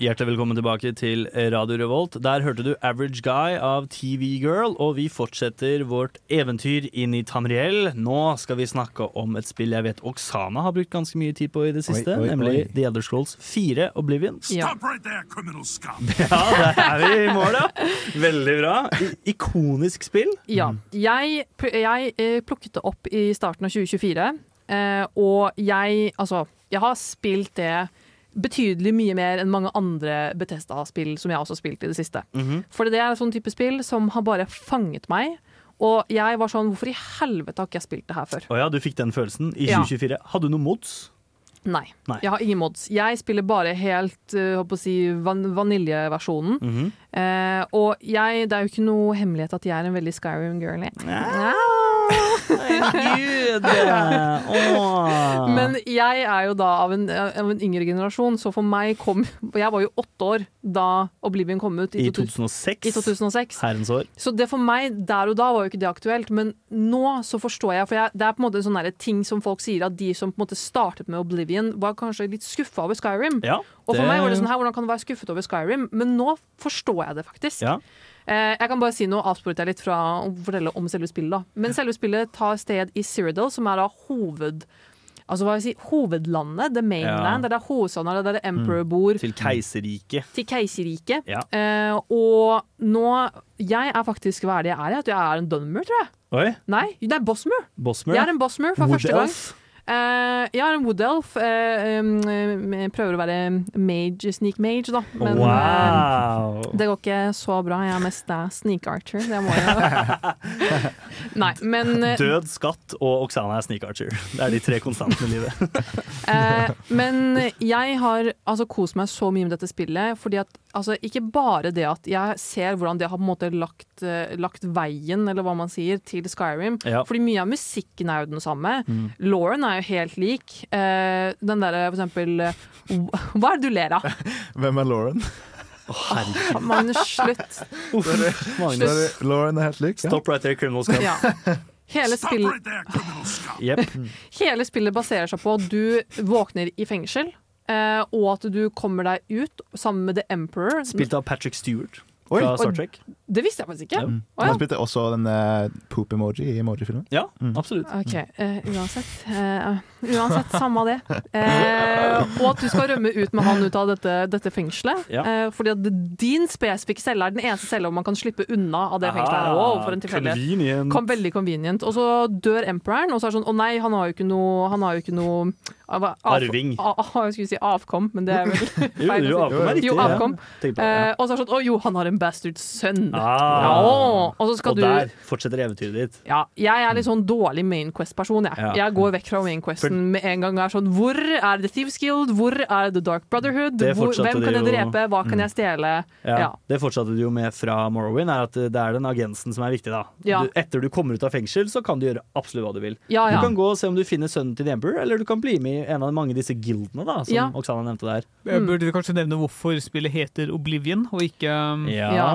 Hjertelig velkommen tilbake til Radio Revolt. Der hørte du Average Guy av TV Girl, og vi fortsetter vårt eventyr inn i Tamriel. Nå skal vi snakke om et spill jeg vet Oksana har brukt ganske mye tid på i det siste, oi, nemlig oi. The Elder Scrolls 4 Oblivion. Ja. Ja, der er vi i mål, ja. Veldig bra. I ikonisk spill. ja. Jeg, jeg eh, plukket det opp i starten av 2024, eh, og jeg Altså, jeg har spilt det betydelig mye mer enn mange andre Bethesda-spill som jeg også har spilt i det siste. Mhm. For det er en sånn type spill som har bare fanget meg. Og jeg var sånn Hvorfor i helvete har ikke jeg spilt det her før? Å ja, du fikk den følelsen i Ja. 2024. Hadde du noen mods? Nei. Nei. Jeg har ingen mods. Jeg spiller bare helt uh, si, van vaniljeversjonen. Mhm. Eh, og jeg, det er jo ikke noe hemmelighet at jeg er en veldig Skyrim-girl. jeg. Herregud! Åh. Men jeg er jo da av en, av en yngre generasjon, så for meg kom Jeg var jo åtte år da Oblivion kom ut. I I 2006. I 2006. Herrens år. Så det for meg der og da var jo ikke det aktuelt, men nå så forstår jeg. For jeg, det er på en måte en sånn ting som folk sier, at de som på en måte startet med Oblivion, var kanskje litt skuffa over Skyrim. Ja, og for meg var det sånn her, hvordan kan du være skuffet over Skyrim? Men nå forstår jeg det faktisk. Ja. Eh, jeg kan bare si noe, avsporet jeg litt fra å fortelle om selve spillet. da. Men selve spillet tar sted i Cyrodiil, som er da hoved... Altså hva vil jeg si, Hovedlandet, the mainland, Ja. det er der hovedstaden er, det er der Emperor bor Til keiserriket. til keiserriket. Ja. Eh, og nå Jeg er faktisk hva er det jeg er? At jeg er en Dunmer, tror jeg. Oi, Nei, det er Bosmer. Bosmer. Jeg er en Bosmer for Wood første gang. elf. Eh, jeg har en wood elf. Uh, um, eh, prøver å være mage, sneak mage, da. Men wow. uh, det går ikke så bra. Jeg er mest uh, sneak archer. Det må jeg Nei, men eh, Død, skatt og Oksana er sneak archer. Det er de tre konstantene i livet. Eh, men jeg har altså kost meg så mye med dette spillet, fordi at altså, ikke bare det at jeg ser hvordan det har på en måte lagt, eh, lagt veien, eller hva man sier, til Skyrim. Ja. Fordi mye av musikken er jo den samme. Mm. Lauren er jo helt lik. Eh, den derre for eksempel eh, Hva er det du ler av? Hvem er Lauren? Magnus, slutt. Magnus. Lauren er helt lik. Ja. Stop right there, criminal scum. Ja. Hele, spill, Jep. hele spillet baserer seg på at du våkner i fengsel, eh, og at du kommer deg ut sammen med The Emperor. Spilt av Patrick Stewart Oi. fra Star Og- Trek. Det visste jeg faktisk ikke. Ja. Han spilte også den uh, poop-emoji i emoji-filmen. Ja, Mm. absolutt. Ok, uh, uansett. eh, uansett, samme det. Eh, og at du skal rømme ut med han ut av dette, dette fengselet. Ja. Eh, fordi at din spesifikke celle er den eneste cella man kan slippe unna av det fengselet. Wow, for en tilfeldighet. Convenient. Kom veldig convenient. Og så dør emperoren, og så er det sånn Å nei, han har jo ikke noe Han har jo ikke noe av- av- Arving. A, a, jeg skulle si avkom, men det er vel feil. jo, avkom er riktig. Jo, avkom. På ja. Eh, og så er det sånn Å jo, han har en bastard sønn. Ah. Ja, og og du der fortsetter eventyret ditt. ja, jeg er litt sånn dårlig main quest-person. Jeg. Jeg går vekk fra main questen med en gang. Jeg er sånn, Hvor er The Thieves Guild? Hvor er The Dark Brotherhood? Hvor, hvem kan jeg drepe? Hva kan Mm. jeg stjele? Ja. Det fortsatte du jo med fra Morrowind, er at det er den agensen som er viktig. da du, Etter du kommer ut av fengsel, så kan du gjøre absolutt hva du vil. Du kan gå og se om du finner sønnen til The Emperor, eller du kan bli med i en av mange av disse guildene da som Ja. Oksana nevnte der. Jeg Mm. Burde vi kanskje nevne hvorfor spillet heter Oblivion, og ikke um, Ja. Ja.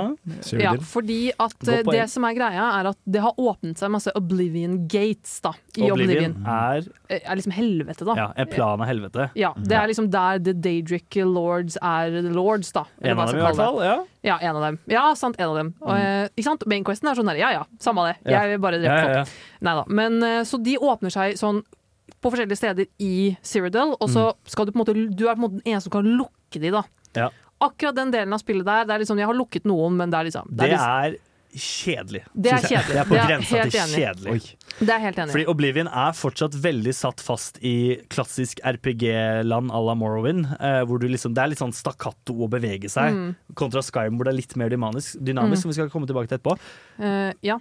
Ja, fordi at eh, det som er greia, er at det har åpnet seg masse Oblivion Gates da, i Oblivion, Oblivion. er Eh, Er liksom helvete, da. ja, er planen av helvete. Ja, Det er liksom der The Daedric Lords er lords, da. En av dem i hvert fall. Ja. Ja, en av dem. Ja, sant, en av dem. Og, mm. ikke sant? Mainquesten er sånn der, ja ja, samme det. Jeg vil bare drepe ja, ja. folk. Neida. Men eh, så de åpner seg sånn på forskjellige steder i Cyrodiil, og så skal du på en måte Du er på en måte den eneste som kan lukke de, da. Ja. Akkurat den delen av spillet der, det er liksom Jeg har lukket noen, men det er liksom Det liksom, er kjedelig. Det er kjedelig. Det er på Det er grensa helt til enig. kjedelig. det er helt enig. Fordi Oblivion er fortsatt veldig satt fast i klassisk RPG-land à la Morrowind. Eh, hvor du liksom, det er litt sånn stakkato å bevege seg, Mm. kontra Skyrim hvor det er litt mer dynamisk, dynamisk Mm. som vi skal komme tilbake til etterpå. Uh, ja.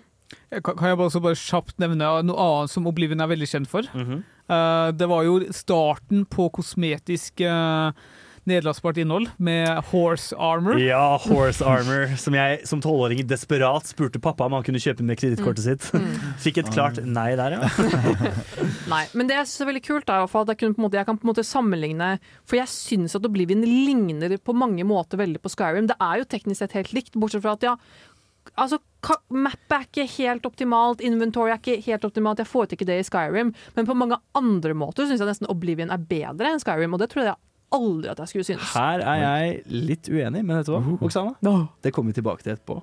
Kan kan jeg bare, også bare kjapt nevne noe annet som Oblivion er veldig kjent for? Mm -hmm. uh, det var jo starten på kosmetisk uh, nedlastbart innhold med horse armor. Ja, Horse Armor, som jeg som tolvåring desperat spurte pappa om han kunne kjøpe med kredittkortet sitt. Fikk et klart nei der, ja. Nei, men det jeg syns er veldig kult, er at jeg, kunne på måte, jeg kan på en måte sammenligne For jeg syns at Oblivion ligner på mange måter veldig på Skyrim. Det er jo teknisk sett helt likt, bortsett fra at ja Altså, Mappet er ikke helt optimalt, inventory er ikke helt optimalt. Jeg får ikke det i Skyrim, men på mange andre måter syns jeg nesten Oblivion er bedre enn Skyrim, og det tror jeg aldri at jeg skulle synes. Her er jeg litt uenig, men vet du hva, Oksana? Det kommer vi tilbake til etterpå.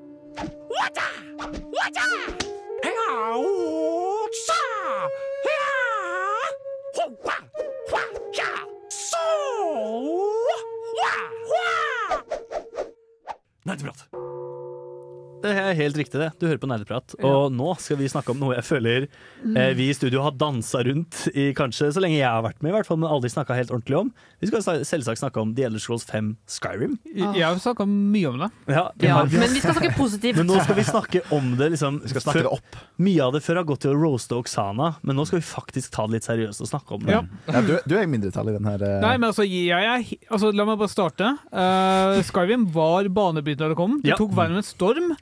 Nei, Det er helt riktig, det. Du hører på Nerdeprat. Og nå skal vi snakke om noe jeg føler eh, vi i studio har dansa rundt i kanskje så lenge jeg har vært med, i hvert fall, men aldri snakka helt ordentlig om. Vi skal selvsagt snakke om The Elder Scrolls 5 Skyrim. Jeg jeg har snakka mye om det. Ja, vi Ja, har- vi men vi skal snakke positivt. men nå skal vi snakke om det. Liksom, Vi skal snakke det opp. Mye av det før har gått til å roaste Oksana, men nå skal vi faktisk ta det litt seriøst og snakke om det. Ja. Ja, du, du er i mindretall i den her. eh, Nei, men altså, jeg jeg, altså La meg bare starte. Uh, Skyrim var banebrytende da det kom. Det Ja. tok verden med storm.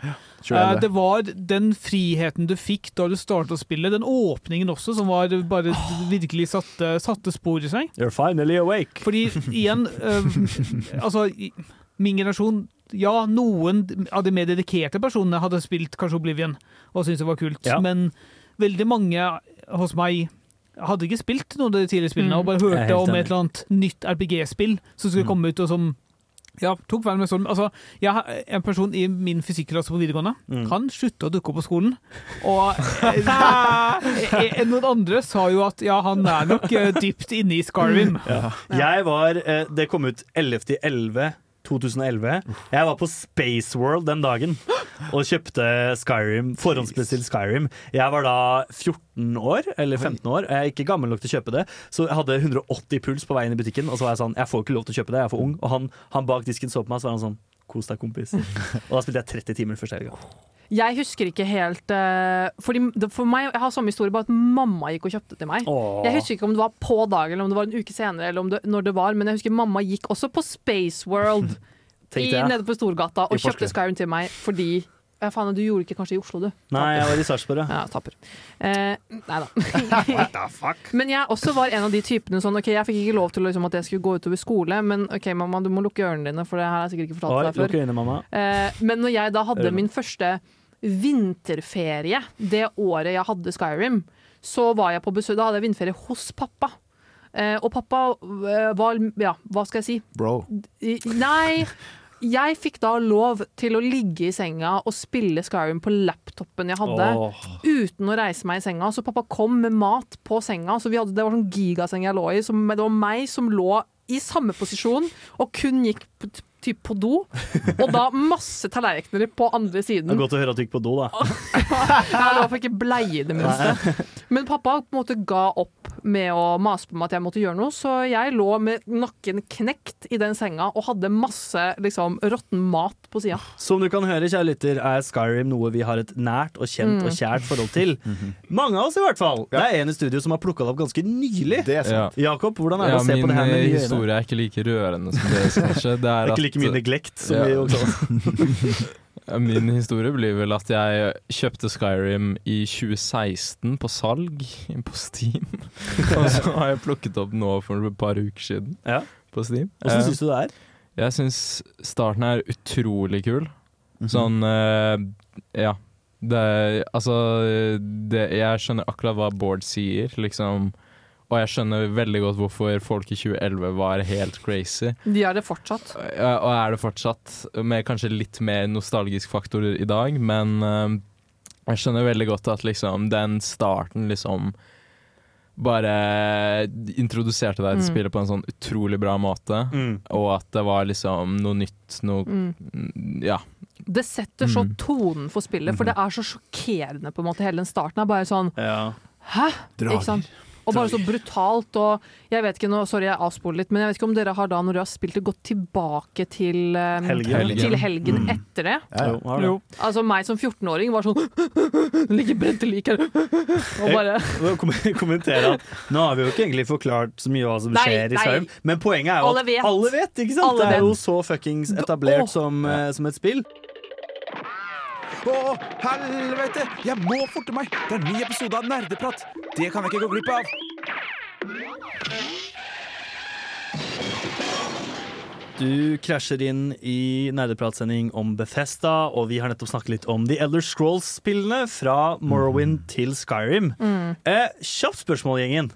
Eh, det var den friheten du fikk da du startet å spille, den åpningen også, som var bare virkelig satte, satte spor i seg. You're finally awake. Fordi igjen eh, Altså, min generasjon Ja, noen av de mer dedikerte personene hadde spilt kanskje Oblivion og syntes det var kult, Ja. men veldig mange hos meg hadde ikke spilt noen av de tidligere spillene, Mm. og bare hørte om et eller annet nytt RPG-spill som skulle Mm. komme ut, og som ja, tok verden med storm. Altså, jeg, har en person i min fysikklasse på videregående Mm. Han slutta å dukke opp på skolen. Og eh, eh, noen andre sa jo at ja, han er nok eh, dypt inne i Scarvin. Ja. Jeg var Det kom ut 11.11. 2011. Jeg var på Spaceworld den dagen og kjøpte Skyrim, forhåndsbestilt Skyrim. Jeg var da 14 år, eller 15 år. Jeg er ikke gammel nok til å kjøpe det, så jeg hadde 180 puls på veien i butikken. Og så var jeg sånn, jeg får ikke lov til å kjøpe det, jeg er for ung. Og han, han bak disken så på meg, så var han sånn Kos deg, kompis. Og da spilte jeg 30 timer første helga. Jeg husker ikke helt eh, fordi det, For meg, Jeg har samme historie, bare at mamma gikk og kjøpte til meg. Åh. Jeg husker ikke om det var på dagen eller om det var en uke senere, eller om det, når det var, men jeg husker mamma gikk også på Space World i, nede på Storgata og kjøpte Skyrim til meg fordi ja, faen, Du gjorde ikke kanskje i Oslo, du? Nei, jeg var i Sarpsborg, ja. Ja, taper. Eh, nei da. men jeg også var en av de typene sånn OK, jeg fikk ikke lov til liksom, at jeg skulle gå utover skole, men OK, mamma, du må lukke ørene dine, for det her har jeg sikkert ikke fortalt Oi, deg før. Øynene, mamma. Eh, men når jeg da hadde Ørene. min første vinterferie det året jeg hadde Skyrim, så var jeg på besøk Da hadde jeg vinterferie hos pappa. Eh, og pappa eh, var Ja, hva skal jeg si? Bro. Nei. Jeg fikk da lov til å ligge i senga og spille Skyrim på laptopen jeg hadde, oh. uten å reise meg i senga. Så pappa kom med mat på senga. Så vi hadde, det var sånn gigaseng jeg lå i. Så det var meg som lå i samme posisjon og kun gikk på, typ på do. Og da masse tallerkener på andre siden. Det er godt å høre at du gikk på do, da. Ja, det var for ikke bleie i det minste. Men pappa på en måte ga opp med å mase på meg at jeg måtte gjøre noe, så jeg lå med nakken knekt i den senga og hadde masse liksom, råtten mat på sida. Som du kan høre, kjære lytter, er Skyrim noe vi har et nært og kjent Mm. og kjært forhold til. Mange av oss, i hvert fall. Det er en i studio som har plukka det opp ganske nylig. Det er sant. Jakob, hvordan er det Ja, å se på det her med eh, nye øyne? historie er ikke like rørende som deres, kanskje. Det er at- like mye neglekt som også Ja, Min historie blir vel at jeg kjøpte Skyrim i 2016 på salg på Steam. Og så har jeg plukket opp nå for et par uker siden Ja. på Steam. Hvordan Eh, syns du det er? Jeg syns starten er utrolig kul. Mhm. Sånn eh, Ja. Det Altså det, Jeg skjønner akkurat hva Bård sier, liksom. Og jeg skjønner veldig godt hvorfor folk i 2011 var helt crazy. De er det fortsatt. Ja, og er det fortsatt, med kanskje litt mer nostalgisk faktor i dag, men uh, jeg skjønner veldig godt at liksom den starten liksom bare introduserte deg til Mm. spillet på en sånn utrolig bra måte, Mm. og at det var liksom noe nytt, noe Mm. Ja. Det setter så Mm. tonen for spillet, for det er så sjokkerende. på en måte Hele den starten er bare sånn Ja. Hæ? Ikke sant? Og bare så brutalt. Og jeg vet ikke, nå, Sorry, jeg avsporer litt, men jeg vet ikke om dere har da, når dere har spilt det, gått tilbake til um, Helgen. Til helgen Mm. etter det. Ja. Jo, har det. Jo. Altså meg som 14-åring var sånn Det ligger brente lik her. Og bare Jeg kommentere at Nå har vi jo ikke egentlig forklart så mye hva som Nei, skjer i. Skyrim, men poenget er jo Alle at vet. alle vet, ikke sant? Alle det er vet. jo så fuckings etablert oh. som, uh, som et spill. Å, helvete! Jeg må forte meg! Det er en ny episode av Nerdeprat. Det kan jeg ikke gå glipp av. Du krasjer inn i nerdepratsending om Bethesda, og vi har nettopp snakket litt om The Elder Scrolls-spillene fra Morrowind til Skyrim. Mm. Eh, kjapt spørsmål, gjengen.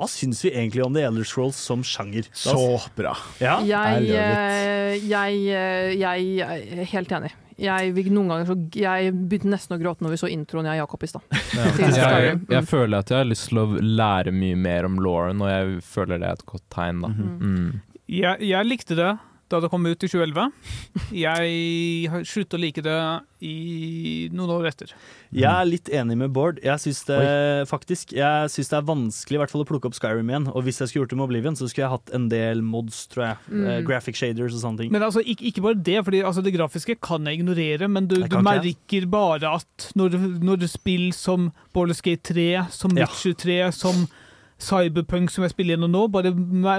Hva syns vi egentlig om The Elder Scrolls som sjanger? Så bra. Ja? jeg, jeg, jeg, eh, jeg er helt enig. Jeg, noen ganger så, jeg begynte nesten å gråte når vi så introen jeg og Jakob i stad. Jeg, jeg føler at jeg har lyst til å lære mye mer om Lauren, og jeg føler det er et godt tegn. da mm. Jeg, jeg likte det da det kom ut i 2011. Jeg har sluttet å like det i noen år etter. Jeg er litt enig med Bård. Jeg syns det faktisk Jeg synes det er vanskelig i hvert fall å plukke opp Skyrim igjen. Og hvis jeg skulle gjort det med Oblivion, så skulle jeg hatt en del mods, tror jeg. Mm. Eh, graphic shaders og sånne ting. Men altså, ikke, ikke bare det, fordi altså, det grafiske kan jeg ignorere, men du, du merker bare at når, du- når du spiller som Borderskate Gate 3, som Ja. Witcher 3, som Cyberpunk som jeg spiller gjennom nå, bare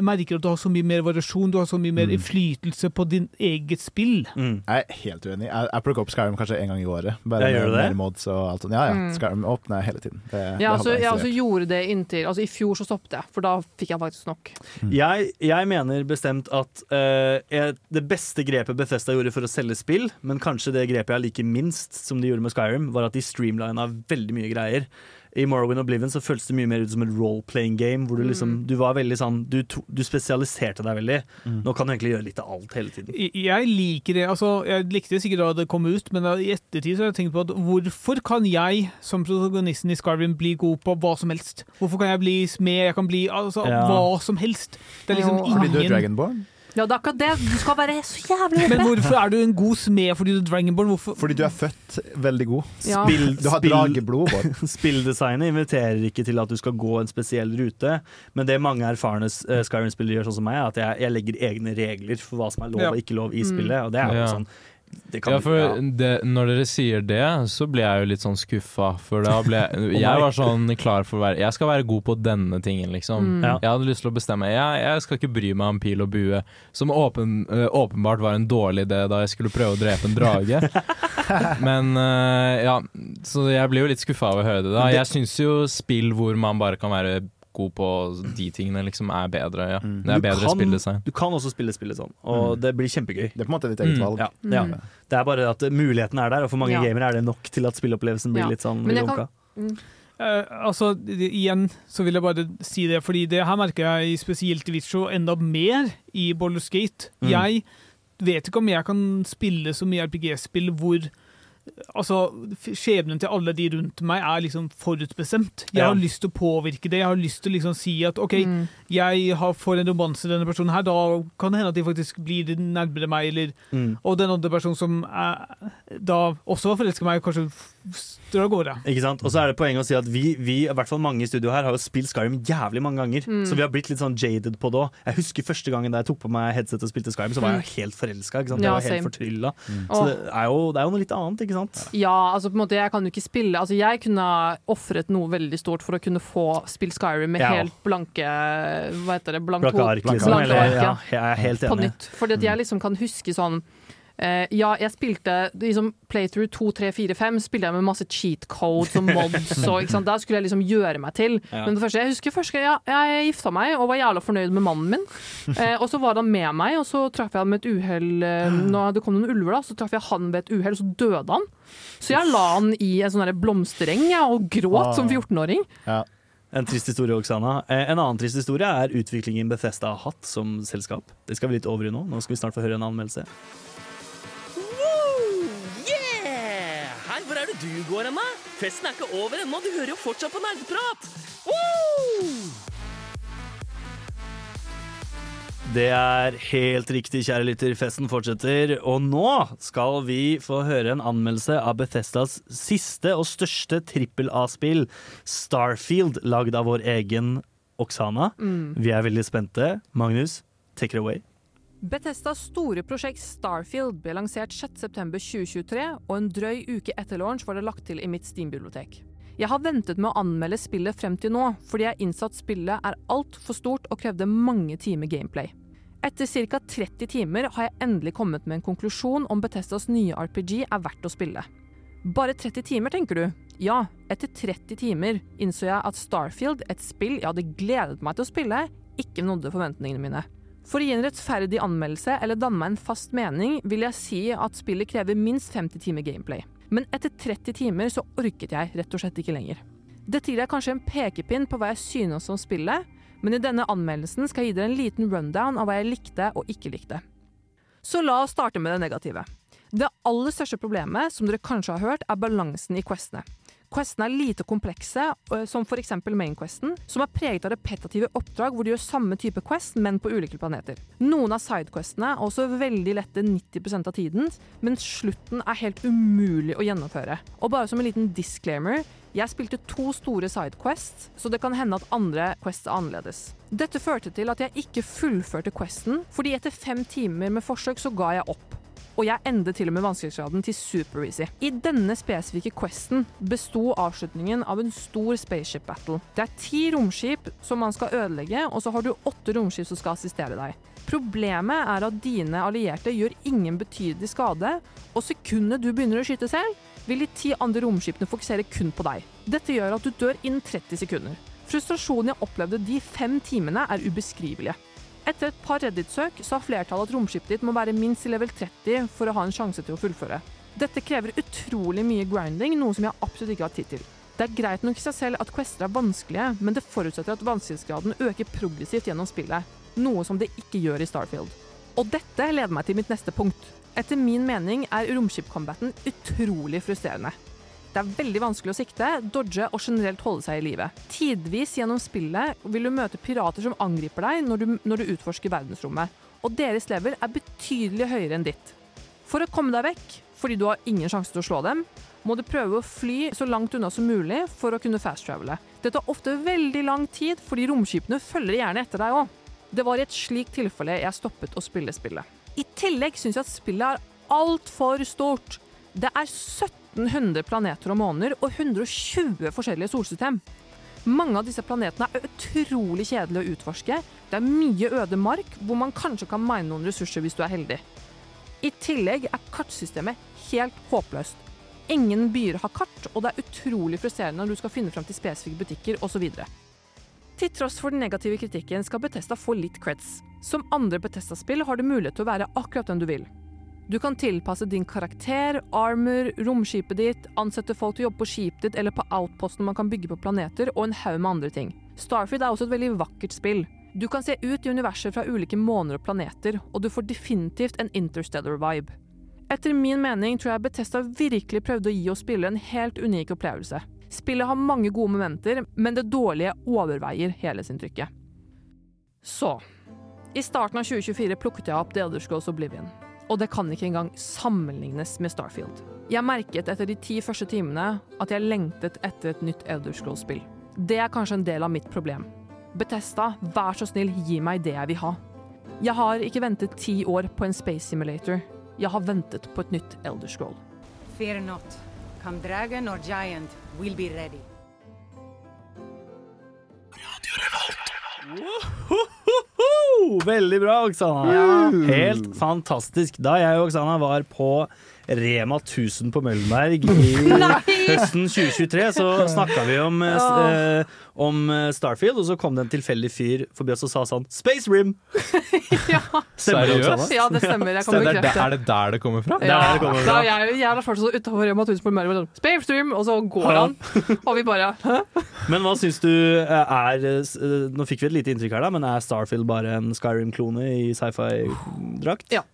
merker at du har så mye mer variasjon, du har så mye mer Mm. innflytelse på din eget spill. Mm. Jeg er helt uenig. Jeg, jeg plukker opp Skyrim kanskje en gang i året. Bare jeg gjør med det? mer mods og alt sånt. Ja, ja. Mm. Skyrim åpner jeg hele tiden. Det, Ja, altså, jeg også installert. gjorde det inntil Altså, i fjor så stoppet jeg, for da fikk jeg faktisk nok. Jeg, jeg mener bestemt at uh, jeg- det beste grepet Bethesda gjorde for å selge spill, men kanskje det grepet jeg liker minst, som de gjorde med Skyrim, var at de streamlina veldig mye greier. I Morrowind Oblivion så føltes det mye mer ut som et role-playing game, hvor du liksom Du var veldig sånn Du, to, du spesialiserte deg veldig. Nå kan du egentlig gjøre litt av alt hele tiden. Jeg jeg liker det, altså Jeg likte det sikkert da det kom ut, men i ettertid så har jeg tenkt på at hvorfor kan jeg som protagonisten i Scarvin, bli god på hva som helst? Hvorfor kan jeg bli smed? Jeg kan bli altså, Ja. hva som helst. Det er liksom Jo. ingen Fordi du er Dragonborn? Ja, det er akkurat det. Du skal være så jævlig Men hvorfor er du en god smed fordi du er Dragonborn? Hvorfor? Fordi du er født veldig god. Ja. Spill, Du har spill- drageblod, Bård. Spilldesignet inviterer ikke til at du skal gå en spesiell rute, men det mange erfarne uh, Skyrim-spillere gjør, sånn som meg, er at jeg, jeg legger egne regler for hva som er lov Ja. og ikke lov i spillet. Og det er jo Ja. sånn Ja, for det, når dere sier det, så blir jeg jo litt sånn skuffa. For da ble jeg Jeg var sånn klar for å være Jeg skal være god på denne tingen, liksom. Mm. Ja. Jeg hadde lyst til å bestemme jeg, jeg skal ikke bry meg om pil og bue, som åpen, øh, åpenbart var en dårlig idé da jeg skulle prøve å drepe en drage. Men øh, ja, så jeg blir jo litt skuffa av å høre det. da Jeg syns jo spill hvor man bare kan være god på de tingene, liksom er bedre. Ja. Mm. Det er Du bedre kan- spilldesign. Du kan også spille spillet sånn, og Mm. det blir kjempegøy. Det er på en måte ditt eget Mm, valg. Ja, ja. Mm. Det er bare at muligheten er der, og for mange Ja. gamere er det nok til at spillopplevelsen blir Ja. litt sånn lunka. kan- Eh, altså, igjen så vil jeg bare si det, fordi det her merker jeg spesielt i Witcher enda mer i Baldur's Gate. Mm. Jeg vet ikke om jeg kan spille så mye RPG-spill hvor Altså, skjebnen til alle de rundt meg er liksom forutbestemt. Jeg Ja. har lyst til å påvirke det. Jeg har lyst til å liksom si at OK, Mm. jeg har, får en romanse denne personen her, da kan det hende at de faktisk blir nærmere meg, eller Mm. Og den andre personen som er, da også var forelska i meg, kanskje drar av gårde. Ikke sant? Og så er det poenget å si at vi, vi, i hvert fall mange i studio her, har jo spilt Skyrim jævlig mange ganger. Mm. Så vi har blitt litt sånn jaded på det òg. Jeg husker første gangen da jeg tok på meg headset og spilte Skyrim, så var jeg helt forelska. Jeg Mm. Var helt fortrylla. Mm. Så det er, jo, det er jo noe litt annet, ikke sant? Ja, altså på en måte, jeg kan jo ikke spille Altså Jeg kunne ofret noe veldig stort for å kunne få spilt Skyrim med Ja. helt blanke Hva heter det? Blank Blanke ark, Blanke liksom. ark, Eller, ja. ja, jeg er helt på enig. nytt. Fordi at jeg liksom kan huske sånn ja, jeg spilte liksom Playthrough 2, 3, 4, 5 spilte jeg med masse cheat codes og mods. Og? Der skulle jeg liksom gjøre meg til. Ja. Men det første, jeg husker første gang jeg, jeg gifta meg og var jævla fornøyd med mannen min. Eh, og så var han med meg, og så traff jeg han med et uhell eh, det kom noen ulver, da, så traff jeg han ved et uhell, og så døde han. Så jeg la han i en sånn blomstereng ja, og gråt som 14-åring. Ja. En trist historie, Oksana. Eh, En annen trist historie er utviklingen Bethesda har hatt som selskap. Det skal vi litt over i nå. Nå skal vi snart få høre en anmeldelse. Er det du går hen, da? Festen er ikke over ennå, du hører jo fortsatt på nerdeprat! Woo! Det er helt riktig, kjære lytter. Festen fortsetter. Og nå skal vi få høre en anmeldelse av Bethesdas siste og største trippel A-spill, Starfield, lagd av vår egen Oksana. Vi er veldig spente. Magnus, take it away. Bethesdas store prosjekt Starfield ble lansert 6.9.2023, og en drøy uke etter launch var det lagt til i mitt Steam-bibliotek. Jeg har ventet med å anmelde spillet frem til nå, fordi jeg innså at spillet er altfor stort og krevde mange timer gameplay. Etter ca. 30 timer har jeg endelig kommet med en konklusjon om Bethesdas nye RPG er verdt å spille. Bare 30 timer, tenker du? Ja, etter 30 timer innså jeg at Starfield, et spill jeg hadde gledet meg til å spille, ikke nådde forventningene mine. For å gi en rettferdig anmeldelse eller danne meg en fast mening, vil jeg si at spillet krever minst 50 timer gameplay. Men etter 30 timer så orket jeg rett og slett ikke lenger. Dette gir deg kanskje en pekepinn på hva jeg synes om spillet, men i denne anmeldelsen skal jeg gi dere en liten rundown av hva jeg likte og ikke likte. Så la oss starte med det negative. Det aller største problemet, som dere kanskje har hørt, er balansen i questene. Questene er lite komplekse, øh, som f.eks. Mainquesten, som er preget av repetitive oppdrag hvor du gjør samme type quest, men på ulike planeter. Noen av sidequestene er også veldig lette 90% av tiden, men slutten er helt umulig å gjennomføre. Og bare som en liten disclaimer, jeg spilte to store sidequests, så det kan hende at andre quests er annerledes. Dette førte til at jeg ikke fullførte questen, fordi etter fem timer med forsøk så ga jeg opp. Og jeg endte til og med vanskelighetsgraden til super easy. I denne spesifikke questen besto avslutningen av en stor spaceship battle. Det er ti romskip som man skal ødelegge, og så har du åtte romskip som skal assistere deg. Problemet er at dine allierte gjør ingen betydelig skade, og sekundet du begynner å skyte selv, vil de ti andre romskipene fokusere kun på deg. Dette gjør at du dør innen 30 sekunder. Frustrasjonen jeg opplevde de fem timene er ubeskrivelige. Etter et par Reddit-søk sa flertallet at romskipet ditt må være minst i level 30 for å ha en sjanse til å fullføre. Dette krever utrolig mye grinding, noe som jeg absolutt ikke har tid til. Det er greit nok i seg selv at quester er vanskelige, men det forutsetter at vanskelighetsgraden øker progressivt gjennom spillet, noe som det ikke gjør i Starfield. Og dette leder meg til mitt neste punkt. Etter min mening er romskip-combaten utrolig frustrerende. Det er veldig vanskelig å sikte, dodge og generelt holde seg i live. Tidvis gjennom spillet vil du møte pirater som angriper deg når du, når du utforsker verdensrommet, og deres level er betydelig høyere enn ditt. For å komme deg vekk, fordi du har ingen sjanse til å slå dem, må du prøve å fly så langt unna som mulig for å kunne fast-travele. Det tar ofte veldig lang tid, fordi romskipene følger gjerne etter deg òg. Det var i et slikt tilfelle jeg stoppet å spille spillet. I tillegg syns jeg at spillet er altfor stort. Det er 1700 planeter og måneder og 120 forskjellige solsystem. Mange av disse planetene er utrolig kjedelige å utforske. Det er mye øde mark, hvor man kanskje kan mine noen ressurser hvis du er heldig. I tillegg er kartsystemet helt håpløst. Ingen byer har kart, og det er utrolig frustrerende når du skal finne fram til spesifikke butikker osv. Til tross for den negative kritikken skal Betesta få litt creds. Som andre Betesta-spill har du mulighet til å være akkurat den du vil. Du kan tilpasse din karakter, armor, romskipet ditt, ansette folk til å jobbe på skipet ditt eller på outposten man kan bygge på planeter, og en haug med andre ting. Starfield er også et veldig vakkert spill. Du kan se ut i universet fra ulike måner og planeter, og du får definitivt en interstellar vibe. Etter min mening tror jeg Betesta virkelig prøvde å gi oss spillere en helt unik opplevelse. Spillet har mange gode momenter, men det dårlige overveier helhetsinntrykket. Så I starten av 2024 plukket jeg opp The Elder Scrolls Oblivion. Og det kan ikke engang sammenlignes med Starfield. Jeg merket etter de ti første timene at jeg lengtet etter et nytt Elder Scrolls-spill. Det er kanskje en del av mitt problem. Betesta, vær så snill, gi meg det jeg vil ha. Jeg har ikke ventet ti år på en space simulator. Jeg har ventet på et nytt Elder Scroll. Fear not. Come dragon or giant, we'll be ready. Veldig bra, Oksana. Ja. Helt fantastisk. Da jeg og Oksana var på Rema 1000 på Møllenberg i høsten 2023, så snakka vi om, eh, eh, om eh, Starfield, og så kom det en tilfeldig fyr forbi oss og sa sånn Space Rim! Stemmer det, Oksana? Ja, det stemmer. Jeg kan Er det, bekrefte. er det der det kommer fra? Det er der det kommer fra. Da jeg, jeg er fortsatt utafor Rema 1000 på Møller, Space Rim, og så går han, og vi bare Hæ? Men hva syns du eh, er Nå fikk vi et lite inntrykk her, da, men er Starfield bare en Skyrim-klone i sci-fi-drakt? Ja.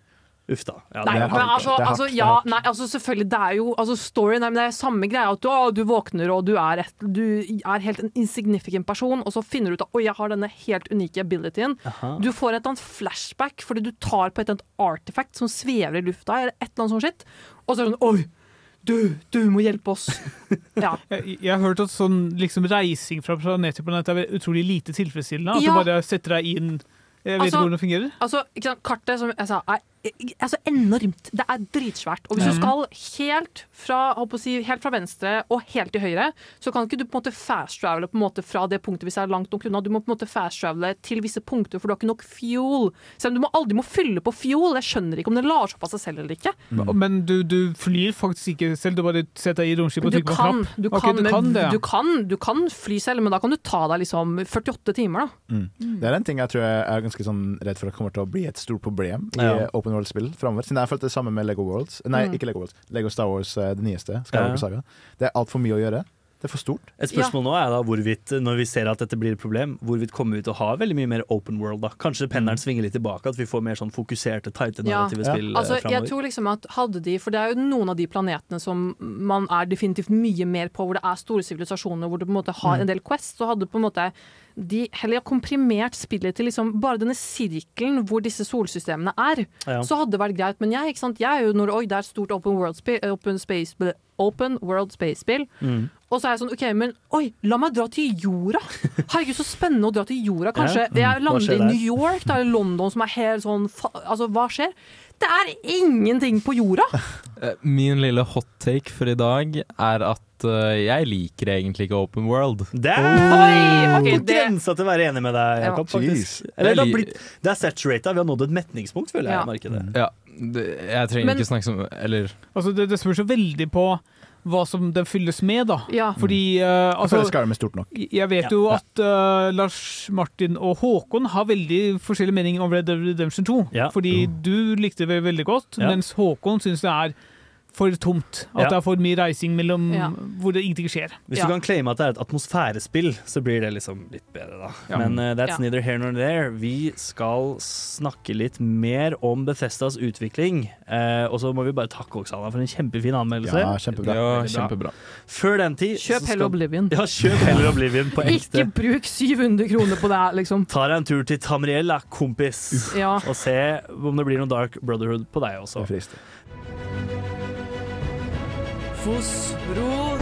Uff da. Ja, Nei, men altså, altså, ja, nei, altså selvfølgelig, det er jo altså, storyen er, men det er samme greia. At du, å, du våkner og du er, et, du er helt en insignificant person, og så finner du ut at oi, jeg har denne helt unike abilityen. Aha. Du får et eller annet flashback fordi du tar på et eller annet artifact som svever i lufta, eller et eller annet sånt skitt, Og så er det sånn oi, du, du må hjelpe oss. Ja. Jeg, jeg har hørt at sånn liksom, reising fra planet til planet er utrolig lite tilfredsstillende. At Ja. du bare setter deg inn Jeg vet Altså- ikke hvordan det fungerer. Altså, ikke sant, Kartet som jeg sa, er, er så enormt. Det er dritsvært. Og hvis du skal helt fra, å si, helt fra venstre og helt til høyre, så kan ikke du på en måte fast-travele på en måte fra det punktet hvis det er langt nok unna. Du må på en måte fast-travele til visse punkter, for du har ikke nok fuel. Selv om du må aldri må fylle på fuel. Jeg skjønner ikke om det lar seg opp av seg selv eller ikke. Men du, du flyr faktisk ikke selv, du bare setter deg i romskipet og trykker på en knapp? du, kan, kan, du kan det, ja. du, kan, du kan fly selv, men da kan du ta deg liksom 48 timer, da. Mm. Det er en ting jeg tror jeg er ganske sånn redd for at kommer til å bli et stort problem i Ja. Open world-spill framover. Siden jeg har følt det samme med Lego Worlds. Nei, Mm. ikke Lego Worlds. Lego Star Wars, eh, det nyeste. Skywalker Saga. Det er altfor mye å gjøre. Det er for stort. Et spørsmål nå er da hvorvidt, når vi ser at dette blir et problem, hvorvidt kommer vi til å ha veldig mye mer open world da? Kanskje pendelen svinger litt tilbake, at vi får mer sånn fokuserte, tighte narrative spill ja. Altså, jeg tror liksom at hadde de, for det er jo noen av de planetene som man er definitivt mye mer på, hvor det er store sivilisasjoner, hvor du på en måte har Mm. en del quests, så hadde på en måte de heller komprimert spillet til liksom bare denne sirkelen hvor disse solsystemene er. Ja. Så hadde det vært greit. Men jeg, ikke sant? jeg er jo når oi, det er et stort open world, spi- open open world space-spill. Mm. Og så er jeg sånn, ok, men oi, la meg dra til jorda! Herregud, så spennende å dra til jorda. Kanskje Ja. Mm. jeg lander i? New York, det er London som er helt sånn fa Altså, hva skjer? Det er ingenting på jorda! Eh, Min lille hot take for i dag er at uh, jeg liker egentlig ikke open world. Det er Oi, ok, på det- grensa til å være enig med deg, Ja. Jakob. faktisk. Eller det, har blitt, det er saturata. Vi har nådd et metningspunkt, føler jeg, Ja. Jeg. Ja, det, jeg trenger Men- ikke snakke som Eller Altså, det, det spørs jo veldig på hva som den fylles med, da. Ja. Fordi Jeg altså, føler Skyrim er stort nok. Jeg vet jo at uh, Lars Martin og Håkon har veldig forskjellig mening om Red Dead Redemption 2. Ja. Fordi du likte det veldig godt, Ja. mens Håkon syns det er for tomt. At Ja. det er for mye reising mellom Ja. hvor det ingenting skjer. Hvis Ja. du kan claime at det er et atmosfærespill, så blir det liksom litt bedre, da. Ja. Men uh, that's Ja. neither here nor there. Vi skal snakke litt mer om Bethesdas utvikling. Uh, og så må vi bare takke Oksana for en kjempefin anmeldelse. Ja, kjempebra. Ja, kjempebra. Før den tid Kjøp skal- heller Oblivion. Ja, kjøp heller Oblivion på ekte. Ikke bruk 700 kroner på det her, liksom. Ta deg en tur til Tamriel, da, kompis. Ja. Og se om det blir noe Dark Brotherhood på deg også. Det er Fosbro.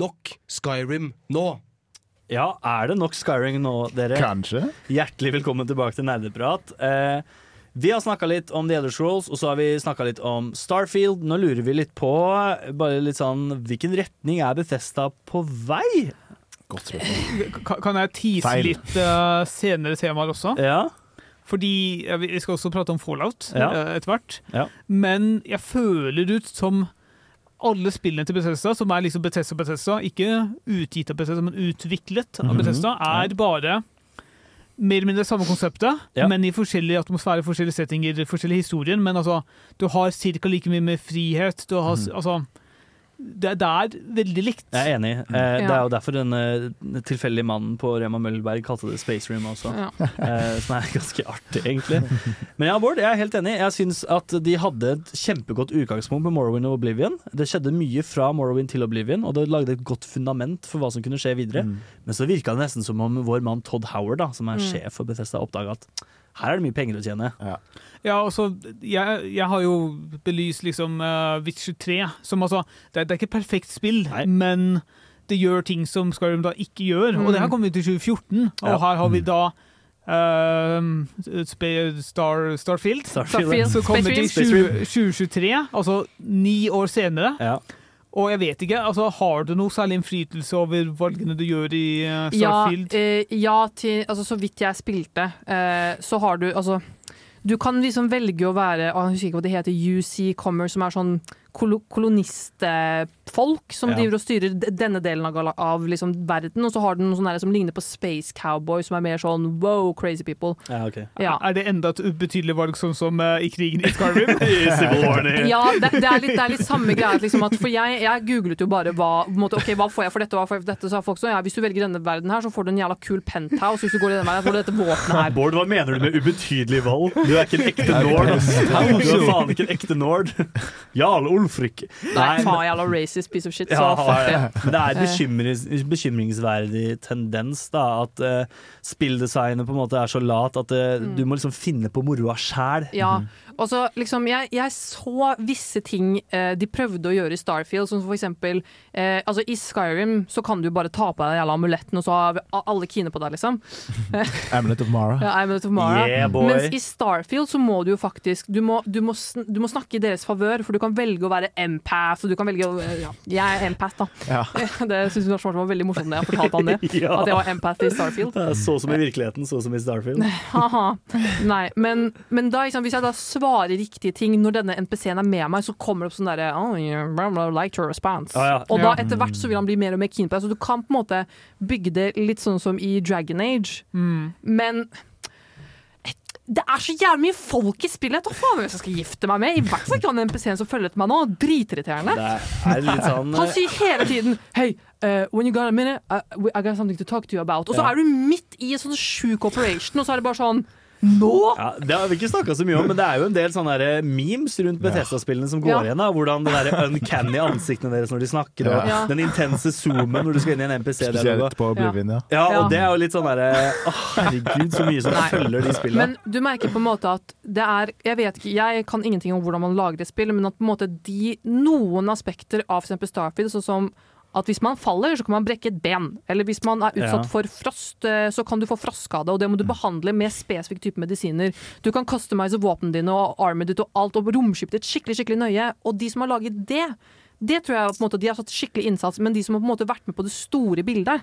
Nok Skyrim nå. Ja, er det nok Skyring nå, dere? Kanskje. Hjertelig velkommen tilbake til Nerdeprat. Eh, vi har snakka litt om The Elder Scrolls, og så har vi snakka litt om Starfield. Nå lurer vi litt på bare litt sånn, hvilken retning er Bethesda på vei? Godt spørsmål. Ka- Kan jeg tease Feil. litt eh, senere temaer også? Ja, Fordi ja, Vi skal også prate om Fallout Ja. eh, etter hvert. Ja. Men jeg føler ut som alle spillene til Bethesda, som er liksom Bethesda Bethesda, ikke utgitt av Bethesda, men utviklet av Mhm. Bethesda, er bare mer eller mindre samme konseptet, Ja. men i forskjellige atmosfære, forskjellige settinger, forskjellige historier. Men altså, du har ca. like mye med frihet. Du har, Mhm. altså, det, det er veldig likt. jeg er enig. Eh, Det er jo derfor den eh, tilfeldige mannen på Rema Møllberg kalte det Space Room også. Ja. Eh, som er ganske artig, egentlig. Men ja, Bård, jeg er helt enig. Jeg syns at de hadde et kjempegodt utgangspunkt med Morrowind og Oblivion. Det skjedde mye fra Morrowind til Oblivion, og det lagde et godt fundament for hva som kunne skje videre. Mm. Men så virka det nesten som om vår mann Todd Howard, da, som er Mm. sjef for Bethesda, oppdaga at her er det mye penger å tjene. Ja, altså, jeg, jeg har jo belyst liksom uh, Witcher 3 som altså det det er ikke et perfekt spill, Nei. men det gjør ting som Skyrim da ikke gjør. Og Mm. det her kommer vi til 2014, og Ja. her har vi da Uh, Star, Starfield, Starfield. som kommer til 20, 2023, altså ni år senere. Ja. Og jeg vet ikke, altså har du noe særlig innflytelse over valgene du gjør i Starfield? Ja, eh, ja til, altså, så vidt jeg spilte, eh, så har du altså Du kan liksom velge å være Jeg husker ikke hva det heter, UC Commerce, som er sånn kolo kolonistfolk som Ja. driver og styrer denne delen av, av liksom verden. Og så har du noe sånn som ligner på Space Cowboy, som er mer sånn wow, crazy people. Ja, okay. Ja. Er det enda et ubetydelig valg, sånn som uh, i krigen i War. Ja, det, det, er litt, det er litt samme greia. Liksom, for jeg, jeg googlet jo bare hva, måte, ok, hva får jeg for dette, hva får jeg for dette. Så har folk sånn, ja, hvis du velger denne verden her, så får du en jævla kul penthouse. Hvis du går i denne verden, får du dette våpenet her. Bård, hva mener du med ubetydelig valg? Du er ikke en ekte nord. Du er faen ikke en ekte nord. Jarl Ulfrik. Nei, faen, jævla racist piece of shit. Så Ja, fuck det. Men det er bekymrings, bekymringsverdig tendens da, at uh, spilldesignet på en måte er så lat at uh, Mm. du må liksom finne på moroa sjæl. Ja, og så liksom jeg, jeg så visse ting eh, de prøvde å gjøre i Starfield, som for eksempel eh, Altså i Skyrim så kan du bare ta på deg den jævla amuletten, og så har alle kine på deg, liksom. Amulet of Mara. Ja, Amulet of Mara. Yeah. Mens i Starfield så må du jo faktisk Du må, du må, sn du må snakke i deres favør, for du kan velge å være empath, og du kan velge å ja, Jeg er empath, da. Ja. Det syns Lars Martin var veldig morsomt da jeg fortalte han det. Ja. At jeg var empath i Starfield. Er Så som i virkeligheten, så som i Starfield. Nei, men, men da, liksom, hvis jeg da svarer riktige ting når denne NPC-en er med meg, så kommer det opp sånn derre oh, yeah, like your response. Ah, ja. Og da etter hvert så vil han bli mer og mer keen på deg. Så du kan på en måte bygge det litt sånn som i Dragon Age, Mm. men det er så jævlig mye folk i spillet! Jeg vet da faen hvem jeg skal gifte meg med! I hvert fall ikke han NPC-en som følger etter meg nå. Dritirriterende. Er sånn Han sier hele tiden Hey, uh, when you got a minute, I, I got something to talk to you about. Og så Ja. er du midt i en sånn sjuk operation, og så er det bare sånn Nå?! ja, Det har vi ikke snakka så mye om, men det er jo en del sånne der memes rundt Bethesda-spillene som går Ja. igjen. da Hvordan det der uncanny ansiktene deres når de snakker, og Ja. den intense zoomen når du skal inn i en NPC-dialog. Spesielt på Oblivion, ja. Ja, Ja. og det er jo litt sånn derre Å, herregud, så mye som Nei. følger de spillene. Men du merker på en måte at det er Jeg vet ikke, jeg kan ingenting om hvordan man lager et spill, men at på en måte de noen aspekter av eksempel Starfield, sånn som at hvis man faller, så kan man brekke et ben. Eller hvis man er utsatt Ja. for frost, eh, så kan du få frostskade, og det må du behandle med spesifikk type medisiner. Du kan customize våpnene dine og armet ditt og alt, og romskipet ditt skikkelig skikkelig nøye. Og de som har laget det, det tror jeg på en måte, de har satt skikkelig innsats, men de som har på en måte vært med på det store bildet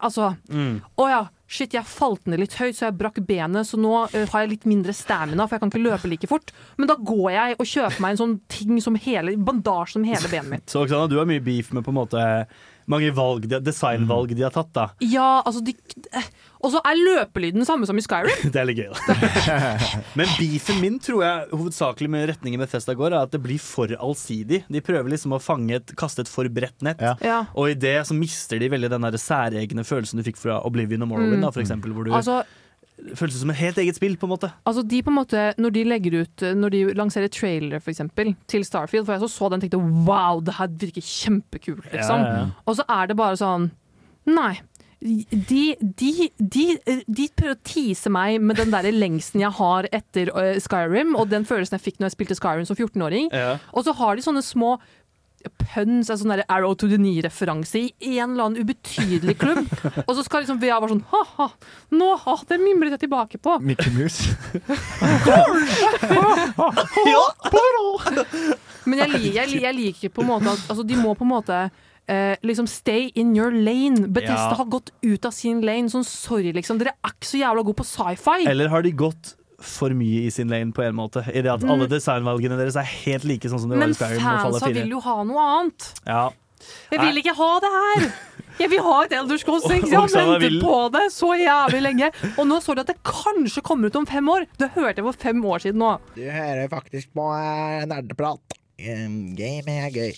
Altså Mm. Å ja, shit, jeg falt ned litt høyt, så jeg brakk benet, så nå uh, har jeg litt mindre stamina, for jeg kan ikke løpe like fort. Men da går jeg og kjøper meg en sånn ting som hele, bandasje som hele benet mitt. Så Oksana, du har mye beef med på en måte mange valg, de- designvalg de har tatt, da. Ja, altså de eh, Og så er løpelyden samme som i Skyrim. Det er litt gøy, da. Men beefen min tror jeg hovedsakelig med retningen Bethesda går, er at det blir for allsidig. De prøver liksom å fange et, kaste et for bredt nett, Ja. og i det så mister de veldig den der særegne følelsen du fikk fra Oblivion og Morrowind, Mm. da, for eksempel, hvor du Altså, føles som et helt eget spill, på en måte. Altså de på en måte, Når de legger ut Når de lanserer trailer for eksempel, til Starfield, for jeg så, så den og tenkte wow, det her virker kjempekult. liksom. Ja, ja, ja. Og så er det bare sånn Nei. De, de, de, de prøver å tease meg med den der lengsten jeg har etter øh, Skyrim, og den følelsen jeg fikk når jeg spilte Skyrim som 14-åring. Ja. Og så har de sånne små puns, en sånn der Arrow to the Knee-referanse i en eller annen ubetydelig klubb. og så skal liksom VA være sånn ha-ha, nå ha, det mimret jeg tilbake på. Mickey Mouse. Men jeg, jeg, jeg liker på en måte at altså, de må på en måte eh, liksom stay in your lane. Bethesda Ja. har gått ut av sin lane. Sånn sorry, liksom. Dere er ikke så jævla gode på sci-fi. Eller har de gått for mye i sin lane på en måte? I det at Mm. alle designvalgene deres er helt like sånn som det var i Skyrim Men fansa vil jo ha noe annet. Ja. Jeg vil ikke ha det her! Jeg vil ha et Elder Scrolls 6. Jeg har ventet vil- på det så jævlig lenge. Og nå så du at det kanskje kommer ut om fem år. Det hørte jeg for fem år siden nå. Du hører faktisk på eh, nerdeprat. Game er gøy.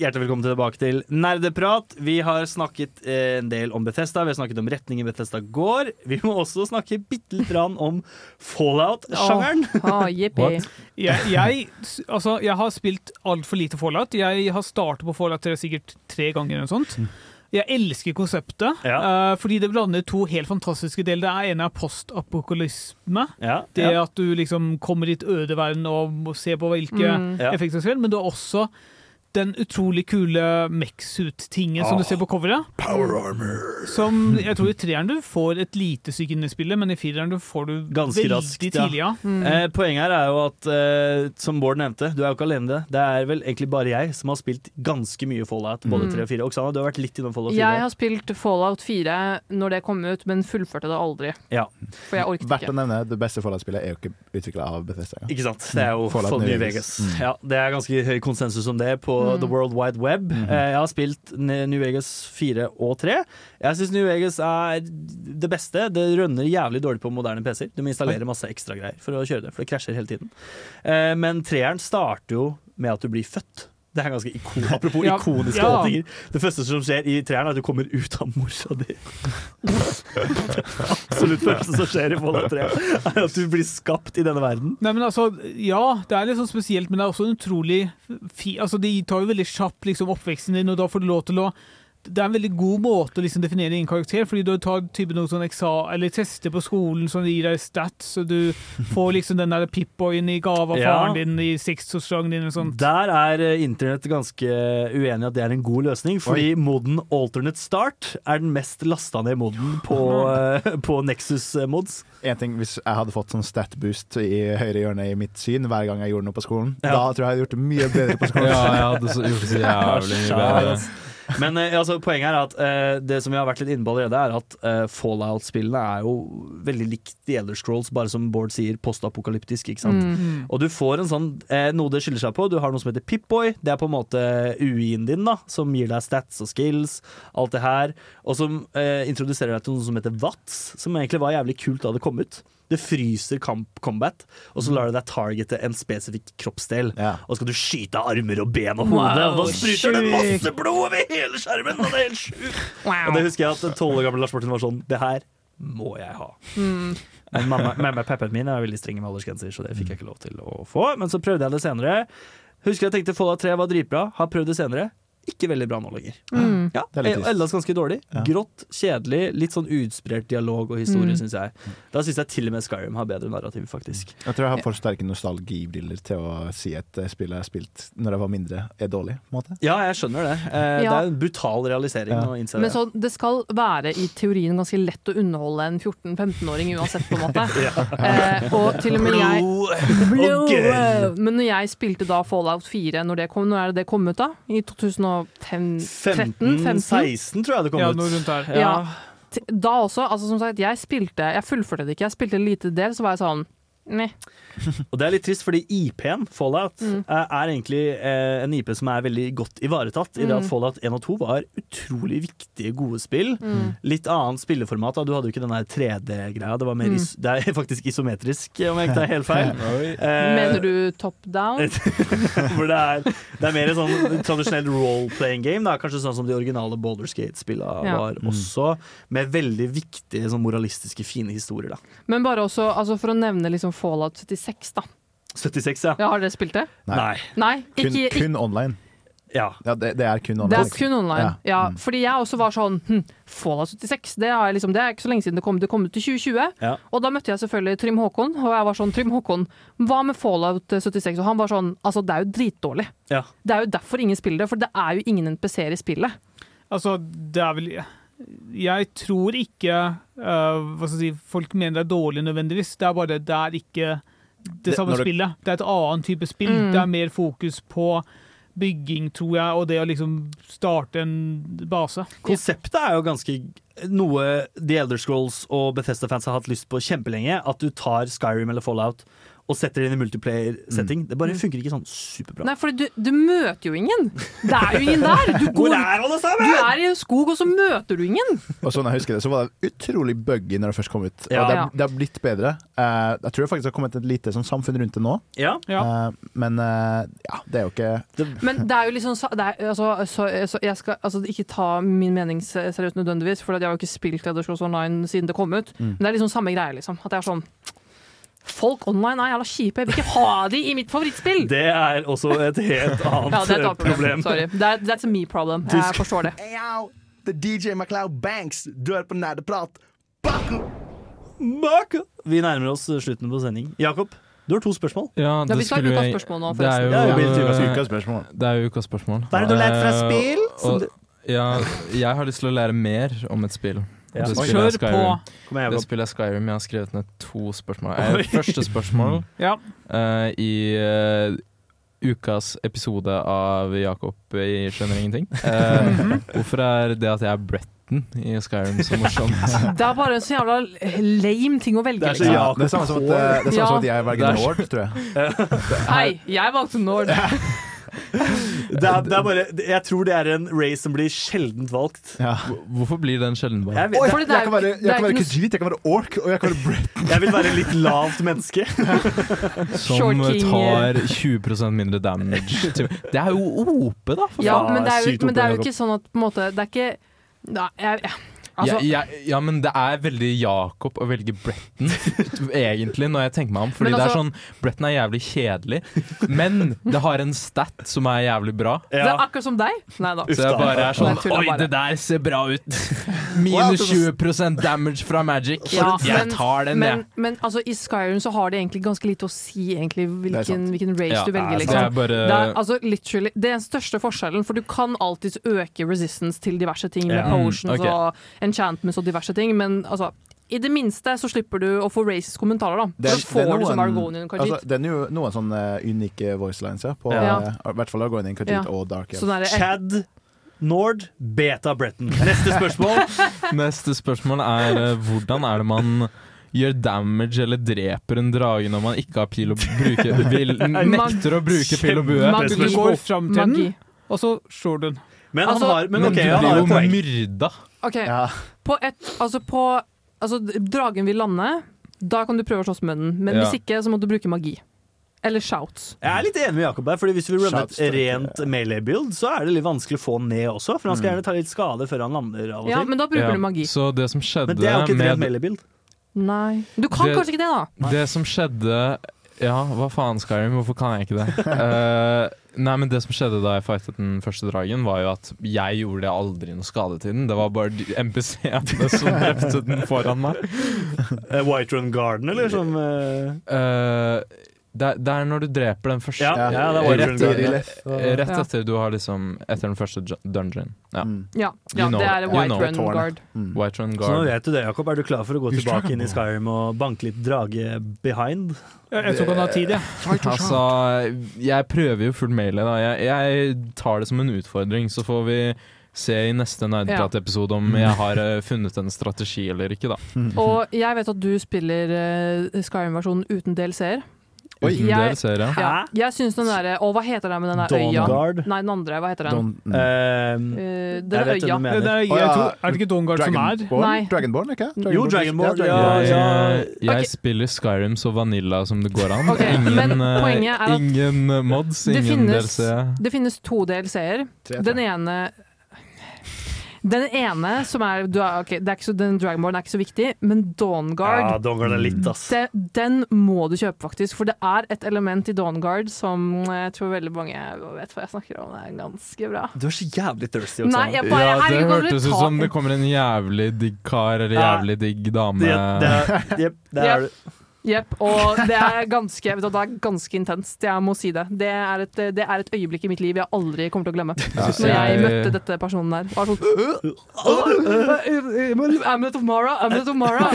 Hjertelig velkommen tilbake til Nerdeprat. Vi har snakket eh, en del om Bethesda, vi har snakket om retningen Bethesda går. Vi må også snakke bitte litt grann om Fallout-sjangeren. Oh, jippi. Jeg, jeg, altså, jeg har spilt altfor lite Fallout. Jeg har startet på Fallout 3 sikkert tre ganger. eller noe sånt. Jeg elsker konseptet, eh, fordi det blander to helt fantastiske deler. Det er ene er postapokalypsme. Ja, Det ja. at du liksom kommer i et øde verden og ser på hvilke Mm. Effekter som skjer, men du har også den utrolig kule mech-suit-tingen som du ser på coveret. Power armor. Som jeg tror i treeren du får et lite stykke inn i spillet, men i fireren du får du Ganske veldig raskt, ja. tidlig. Ja. Eh, poenget her er jo at, eh, som Bård nevnte, du er jo ikke alene det. Det er vel egentlig bare jeg som har spilt ganske mye Fallout, både Mm. 3 og 4. Oksana, du har vært litt innom Fallout 4. Jeg har spilt Fallout 4 når det kom ut, men fullførte det aldri. Ja. For jeg orket Verdt å nevne, det beste Fallout-spillet er jo ikke utvikla av Bethesda. Ikke sant? Det er jo Fallout Fallout New New Vegas. Vegas. Mm. Ja, det er ganske høy konsensus om det på Mm. The World Wide Web. Mm -hmm. Jeg har spilt New Vegas 4 og 3. Jeg syns New Vegas er det beste. Det rønner jævlig dårlig på moderne PC-er. Du må installere masse ekstra greier for å kjøre det, for det krasjer hele tiden. Eh, Men treeren starter jo med at du blir født. Det er ganske ikon Apropos Ja, ikoniske ja. åpninger. Det første som skjer i treeren, er at du kommer ut av mora di. Absolutt første som skjer i Fallout 3, er at du blir skapt i denne verden. Nei, men altså, ja, det er litt sånn spesielt, men det er også en utrolig fi... Altså, de tar jo veldig kjapt liksom, oppveksten din, og da får du lov til å det er en veldig god måte å liksom definere din karakter, fordi du tar type noen sånn eksa, eller tester på skolen som gir deg stats, og du får liksom den der Pip-boyen i gave av Ja. faren din i sexsesongen din og sånt. Der er eh, internett ganske uenig i at det er en god løsning, fordi moden alternate start er den mest lasta ned moden på, eh, på Nexus eh, mods. En ting, Hvis jeg hadde fått sånn stat boost i høyre hjørne i mitt syn hver gang jeg gjorde noe på skolen, Ja. da tror jeg jeg hadde gjort det mye bedre på skolen. Ja, jeg hadde gjort det så jævlig mye bedre. Men eh, altså, poenget er at eh, det som vi har vært litt inne på allerede, er at eh, Fallout-spillene er jo veldig likt The Elder Scrolls, bare som Bård sier, postapokalyptisk. ikke sant? Mm. Og du får en sånn, eh, noe det skiller seg på. Du har noe som heter Pip-Boy. Det er på en måte UI-en din, da, som gir deg stats og skills. Alt det her. Og som eh, introduserer deg til noe som heter Watts, som egentlig var jævlig kult da det kom ut. Det fryser kamp combat, og så lar du deg targete en spesifikk kroppsdel. Og så skal du skyte av armer og ben og hode, og da spruter det masse blod over hele skjermen! Og det er helt sjukt! Og det husker jeg at tolv år gamle Lars Martin var sånn Det her må jeg ha. Mm. Men mamma, mamma og pappaen min er veldig strenge med aldersgrenser, så det fikk jeg ikke lov til å få. Men så prøvde jeg det senere. Husker jeg tenkte Fallout 3 var dritbra. Har prøvd det senere. Ikke veldig bra nå lenger. Mm. Ja, Det litt trist. Eldas ganske dårlig. Ja. Grått, kjedelig, litt sånn utsprert dialog og historie, Mm. synes jeg. Da syns jeg til og med Skyrim har bedre narrativ, faktisk. Jeg tror jeg har for sterke nostalgibriller til å si at eh, spillet jeg har spilt når jeg var mindre, er dårlig. på en måte. Ja, jeg skjønner det. Eh, Ja. Det er en brutal realisering Ja. å innse Men det. så det skal være i teorien ganske lett å underholde en 14-15-åring uansett, på en måte. eh, og til og med jeg Blå. og. Men når jeg spilte da Fallout 4, når, det kom, når er det det kom ut da? I 2013? 15-16 tror jeg det kom Ja, ut. noe rundt der. Ja. Da også, altså som sagt, jeg spilte Jeg fullførte det ikke, jeg spilte en lite del, så var jeg sånn Nei. Og det er litt trist, fordi IP-en, Fallout, Mm. er, er egentlig eh, en IP som er veldig godt ivaretatt. I det at Mm. Fallout 1 og 2 var utrolig viktige, gode spill. Mm. Litt annet spilleformat. Da. Du hadde jo ikke den 3D-greia. Det, Mm. det er faktisk isometrisk, om jeg ikke tar helt feil. Eh, Mener du top down? for det er, det er mer sånn tradisjonell role-playing game. Da. Kanskje sånn som de originale Boulder Skate-spillene Ja. var også. Med veldig viktige, sånn moralistiske, fine historier. Da. Men bare også, altså for å nevne liksom Fallout 76, da. 76, ja. Ja, har dere spilt det? Nei. Nei, Kun, ikke, kun online. Ja. Ja, det, det er kun online. Det er kun online. Ja. Mm. Fordi jeg også var sånn hm, Fallout 76, det er, liksom, det er ikke så lenge siden det kom. Det kom ut i 2020. Ja. Og da møtte jeg selvfølgelig Trym Håkon, og jeg var sånn Trym Håkon, hva med Fallout 76? Og han var sånn Altså, det er jo dritdårlig. Ja. Det er jo derfor ingen spiller det, for det er jo ingen NPC-er i spillet. Altså, det er vel Jeg tror ikke uh, hva skal si, folk mener det er dårlig nødvendigvis. Det er bare det er ikke det samme det- spillet. Det er et annet type spill. Mm. Det er mer fokus på bygging, tror jeg, og det å liksom starte en base. Konseptet er jo ganske noe The Elder Scrolls og Bethesda-fans har hatt lyst på kjempelenge. At du tar Skyrim eller Fallout og setter det inn i multiplayer-setting. Det bare funker ikke sånn superbra. Nei, for du, du møter jo ingen! Det er jo ingen der! Du, Hvor går, er alle sammen? du er i en skog, og så møter du ingen! Og sånn jeg husker det, så var det utrolig buggy når det først kom ut. Ja. Og det, det har blitt bedre. Uh, jeg tror det faktisk har kommet et lite sånn samfunn rundt det nå. Ja. Uh, men uh, ja, det er jo ikke Men det er jo liksom det er, altså, så, så Jeg skal altså, ikke ta min mening se- seriøst nødvendigvis, for jeg har jo ikke spilt Elder Scrolls Online siden det kom ut. Mm. Men det er liksom samme greie, liksom. At det er sånn Folk online er jævla kjipe, jeg vil ikke ha de i mitt favorittspill! Det er også et helt annet Ja, det er et annet problem. Sorry. That, that's a me problem. Jeg forstår det. Hey, yo, det er DJ MacLeod Banks. dør på Nerdeprat. Bak. Vi nærmer oss slutten på sending. Jakob, du har to spørsmål. Ja, Ja, vi skal ha ukas spørsmål nå, Det er jo, forresten. Ja, det ukas- spørsmål. Det er jo ukas spørsmål. Hva er det du har lært fra Eh, spill? Og, og- Ja, jeg har lyst til å lære mer om et spill. Ja. Det Kjør på. Skyrim. Det spiller er Skyrim. Jeg har skrevet ned to spørsmål. Eh, Første spørsmål Ja. uh, i uh, ukas episode av Jakob i Skjønner ingenting. Uh, hvorfor er det at jeg er Bretton i Skyrim så morsomt? Det er bare en så jævla lame ting å velge. Det er så ja, det er samme som at, eh, det er samme som at jeg velger er Nord, tror jeg. Hei, jeg valgte Nord. Det er, det er bare, jeg tror det er en race som blir sjeldent valgt. Ja. Hvorfor blir den sjelden valgt? Jeg, vet, Fordi det er jeg kan være, jeg kan være Khajiit, jeg kan være Ork, og jeg kan være Brett. jeg vil være litt lavt menneske. Som tar 20% mindre damage. Det er jo OP, da! For Ja, faen, men det er jo, men det er jo ikke sånn at på en måte Det er ikke Nei, jeg, jeg, altså, ja, ja, ja, men det er veldig Jakob å velge Bretton, egentlig, når jeg tenker meg om. Fordi altså, det er altså- sånn Bretton er jævlig kjedelig, men det har en stat som er jævlig bra. Det er akkurat som deg. Nei da. Så jeg bare er sånn Oi, det der ser bra ut! Minus 20% damage fra magic. Ja, jeg tar den, Men, jeg. men altså, i Skyrim så har det egentlig ganske lite å si egentlig hvilken, hvilken race Ja, du velger. det Liksom. er bare Det er, altså, literally, det er den største forskjellen, for du kan alltids øke resistance til diverse ting med Ja. Mm, potions okay. og enchantments og diverse ting, men altså i det minste så slipper du å få racist kommentarer, da. Det er- Så får det er du som Argonian Khajiit. Altså, det er jo noen sånne unike voice lines, ja. På, Ja. eh, I hvert fall Argonian Khajiit Ja. og Dark Elf. Sånn er Chad Nord, Beta Bretton. Neste spørsmål. Neste spørsmål er eh, hvordan er det man gjør damage eller dreper en drage når man ikke har pil og bruke, vil, nekter å bruke pil og bue? Kjempe- Du går fram til den, og så slår du den. Men Altså, han har, men, Men ok, du han har blir jo poeng. myrda. OK, Ja. på et Altså, på Altså, dragen vil lande, da kan du prøve å slåss med den, men Ja. hvis ikke, så må du bruke magi. Eller shouts. Jeg er litt enig med Jakob her, Fordi hvis vi vil runne et til- rent melee-build, så er det litt vanskelig å få han ned også. For han skal Mm. gjerne ta litt skade før han lander av og Ja, til. men da bruker Ja, du magi. Så det som skjedde Men det er jo ikke et rent med melee-build. Nei. Du kan Det- kanskje ikke det, da. Det som skjedde Ja, hva faen, Skyrim? Hvorfor kan jeg ikke det? Uh, nei, men det som skjedde da jeg fightet den første dragen, var jo at jeg gjorde aldri noe skade til den. Det var bare de NPC-ene som drepte den foran meg. Eh, White Run Garden, eller som uh... Eh, det, er, det er når du dreper den første. Ja, ja, det var rett, rett, eh, rett etter du har liksom Etter den første dungeon. Ja, Ja, You know det er er You White know Run guard. Guard. White Run Så nå vet du det, Jakob. Er du klar for å gå tilbake inn i Skyrim og banke litt drage behind? Jeg tror ikke han har tid, jeg. Altså, jeg prøver jo full mail, da. Jeg, jeg tar det som en utfordring, så får vi se i neste Nerdprat-episode om jeg har eh, funnet en strategi eller ikke, da. Og jeg vet at du spiller uh, Skyrim-versjonen uten DLC-er. Uten Jeg- DLC-er, ja. Ja, jeg syns den derre Å, hva heter den med den der øya? Dawnguard? Nei, den andre. Hva heter den? Don- Eh, Eh, den øya. Det, mener. Det er, jeg tror, er det ikke Dawnguard som er? Dragonborn? Nei. Dragonborn, ikke? Jo, Dragonborn. Ja, Ja, Jeg, ja. jeg Ok. spiller Skyrim så vanilla som det går an. Okay, ingen, men eh, er at ingen mods, Det ingen DLC. det finnes to DLC-er. Den ene Den ene som er, du er okay, det er ikke så, Den Dragonborn er ikke så viktig, men Dawnguard Ja, Dawnguard er litt, ass. det, Den må du kjøpe, faktisk. For det er et element i Dawnguard som jeg tror veldig mange vet hva jeg snakker om. Det er ganske bra. Du er så jævlig thirsty også. Nei, jeg bare, Ja, det herregud, hørtes ut som det kommer en jævlig digg kar eller jævlig digg dame. Det, det er, jep, det er du. Jepp, og det er ganske, vet du, det er ganske intenst. Jeg må si det. Det er, et, det er et øyeblikk i mitt liv jeg aldri kommer til å glemme. Når jeg jeg- møtte dette personen der. Var sånn Amulet of Mara, Amulet of Mara.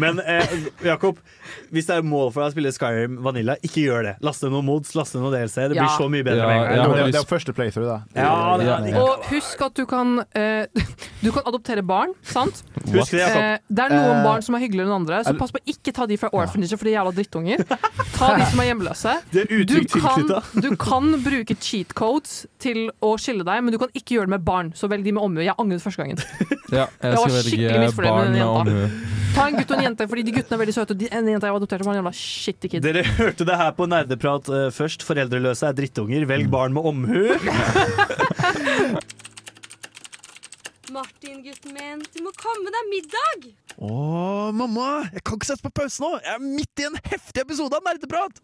Men eh, Jakob, hvis det er mål for deg å spille Skyrim Vanilla, ikke gjør det. Laste noen mods, laste noen DLC. Det blir Ja. så mye bedre Ja, med en ja. gang. Det, det er jo første playthrough, da. Ja, det er, Og husk at du kan eh, Du kan adoptere barn, sant? Husk det, Jakob. Eh, det er noen Eh, barn som er hyggeligere enn andre, så pass på ikke ta de fra orphanage, for de jævla drittunger. Ta de som er hjemløse. Det er Du kan, du kan bruke cheat codes til å skille deg, men du kan ikke gjøre det med barn. Så velg de med omhu. Jeg angret første gangen. Ja, jeg Jeg var skikkelig misfornøyd med den jenta. Ta en gutt en jente, fordi de guttene er veldig søte. Og de, en jente jeg adopterte, var en jævla shitty kid. Dere hørte det her på Nerdeprat uh, først. Foreldreløse er drittunger. Velg barn med omhu. Martin, gutten min, du må komme deg middag! Å, mamma! Jeg kan ikke sette på pause nå! Jeg er midt i en heftig episode av Nerdeprat!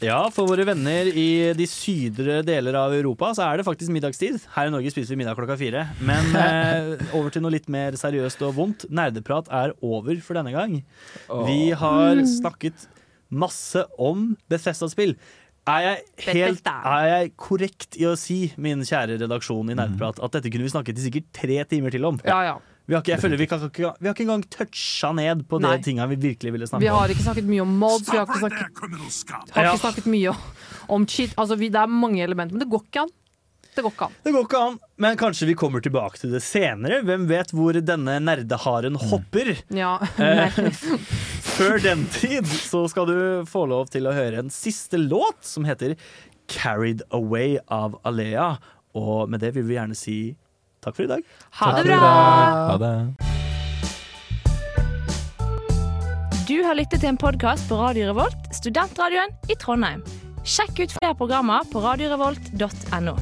Ja, for våre venner i de sydre deler av Europa så er det faktisk middagstid. Her i Norge spiser vi middag klokka fire. Men eh, over til noe litt mer seriøst og vondt. Nerdeprat er over for denne gang. Vi har snakket masse om Bethesda-spill. Er jeg, helt, er jeg korrekt i å si, min kjære redaksjon i Nerdeprat, at dette kunne vi snakket i sikkert tre timer til om? Ja, ja. Vi har ikke, jeg føler vi, kan, ikke, vi har ikke engang toucha ned på Nei. de tinga vi virkelig ville snakke om. Vi har ikke snakket mye om mods, vi har ikke snakket, har ikke snakket mye om cheat. Altså, vi, det er mange elementer, men det går ikke an. Det går ikke an. Det går ikke an, men kanskje vi kommer tilbake til det senere. Hvem vet hvor denne nerdeharen hopper? Ja. Eh, Før den tid så skal du få lov til å høre en siste låt som heter 'Carried Away' av Alea. Og med det vil vi gjerne si takk for i dag. Ha det bra! Ha det. Du har lyttet til en podkast på Radio Revolt, studentradioen i Trondheim. Sjekk ut flere programmer på radiorevolt.no.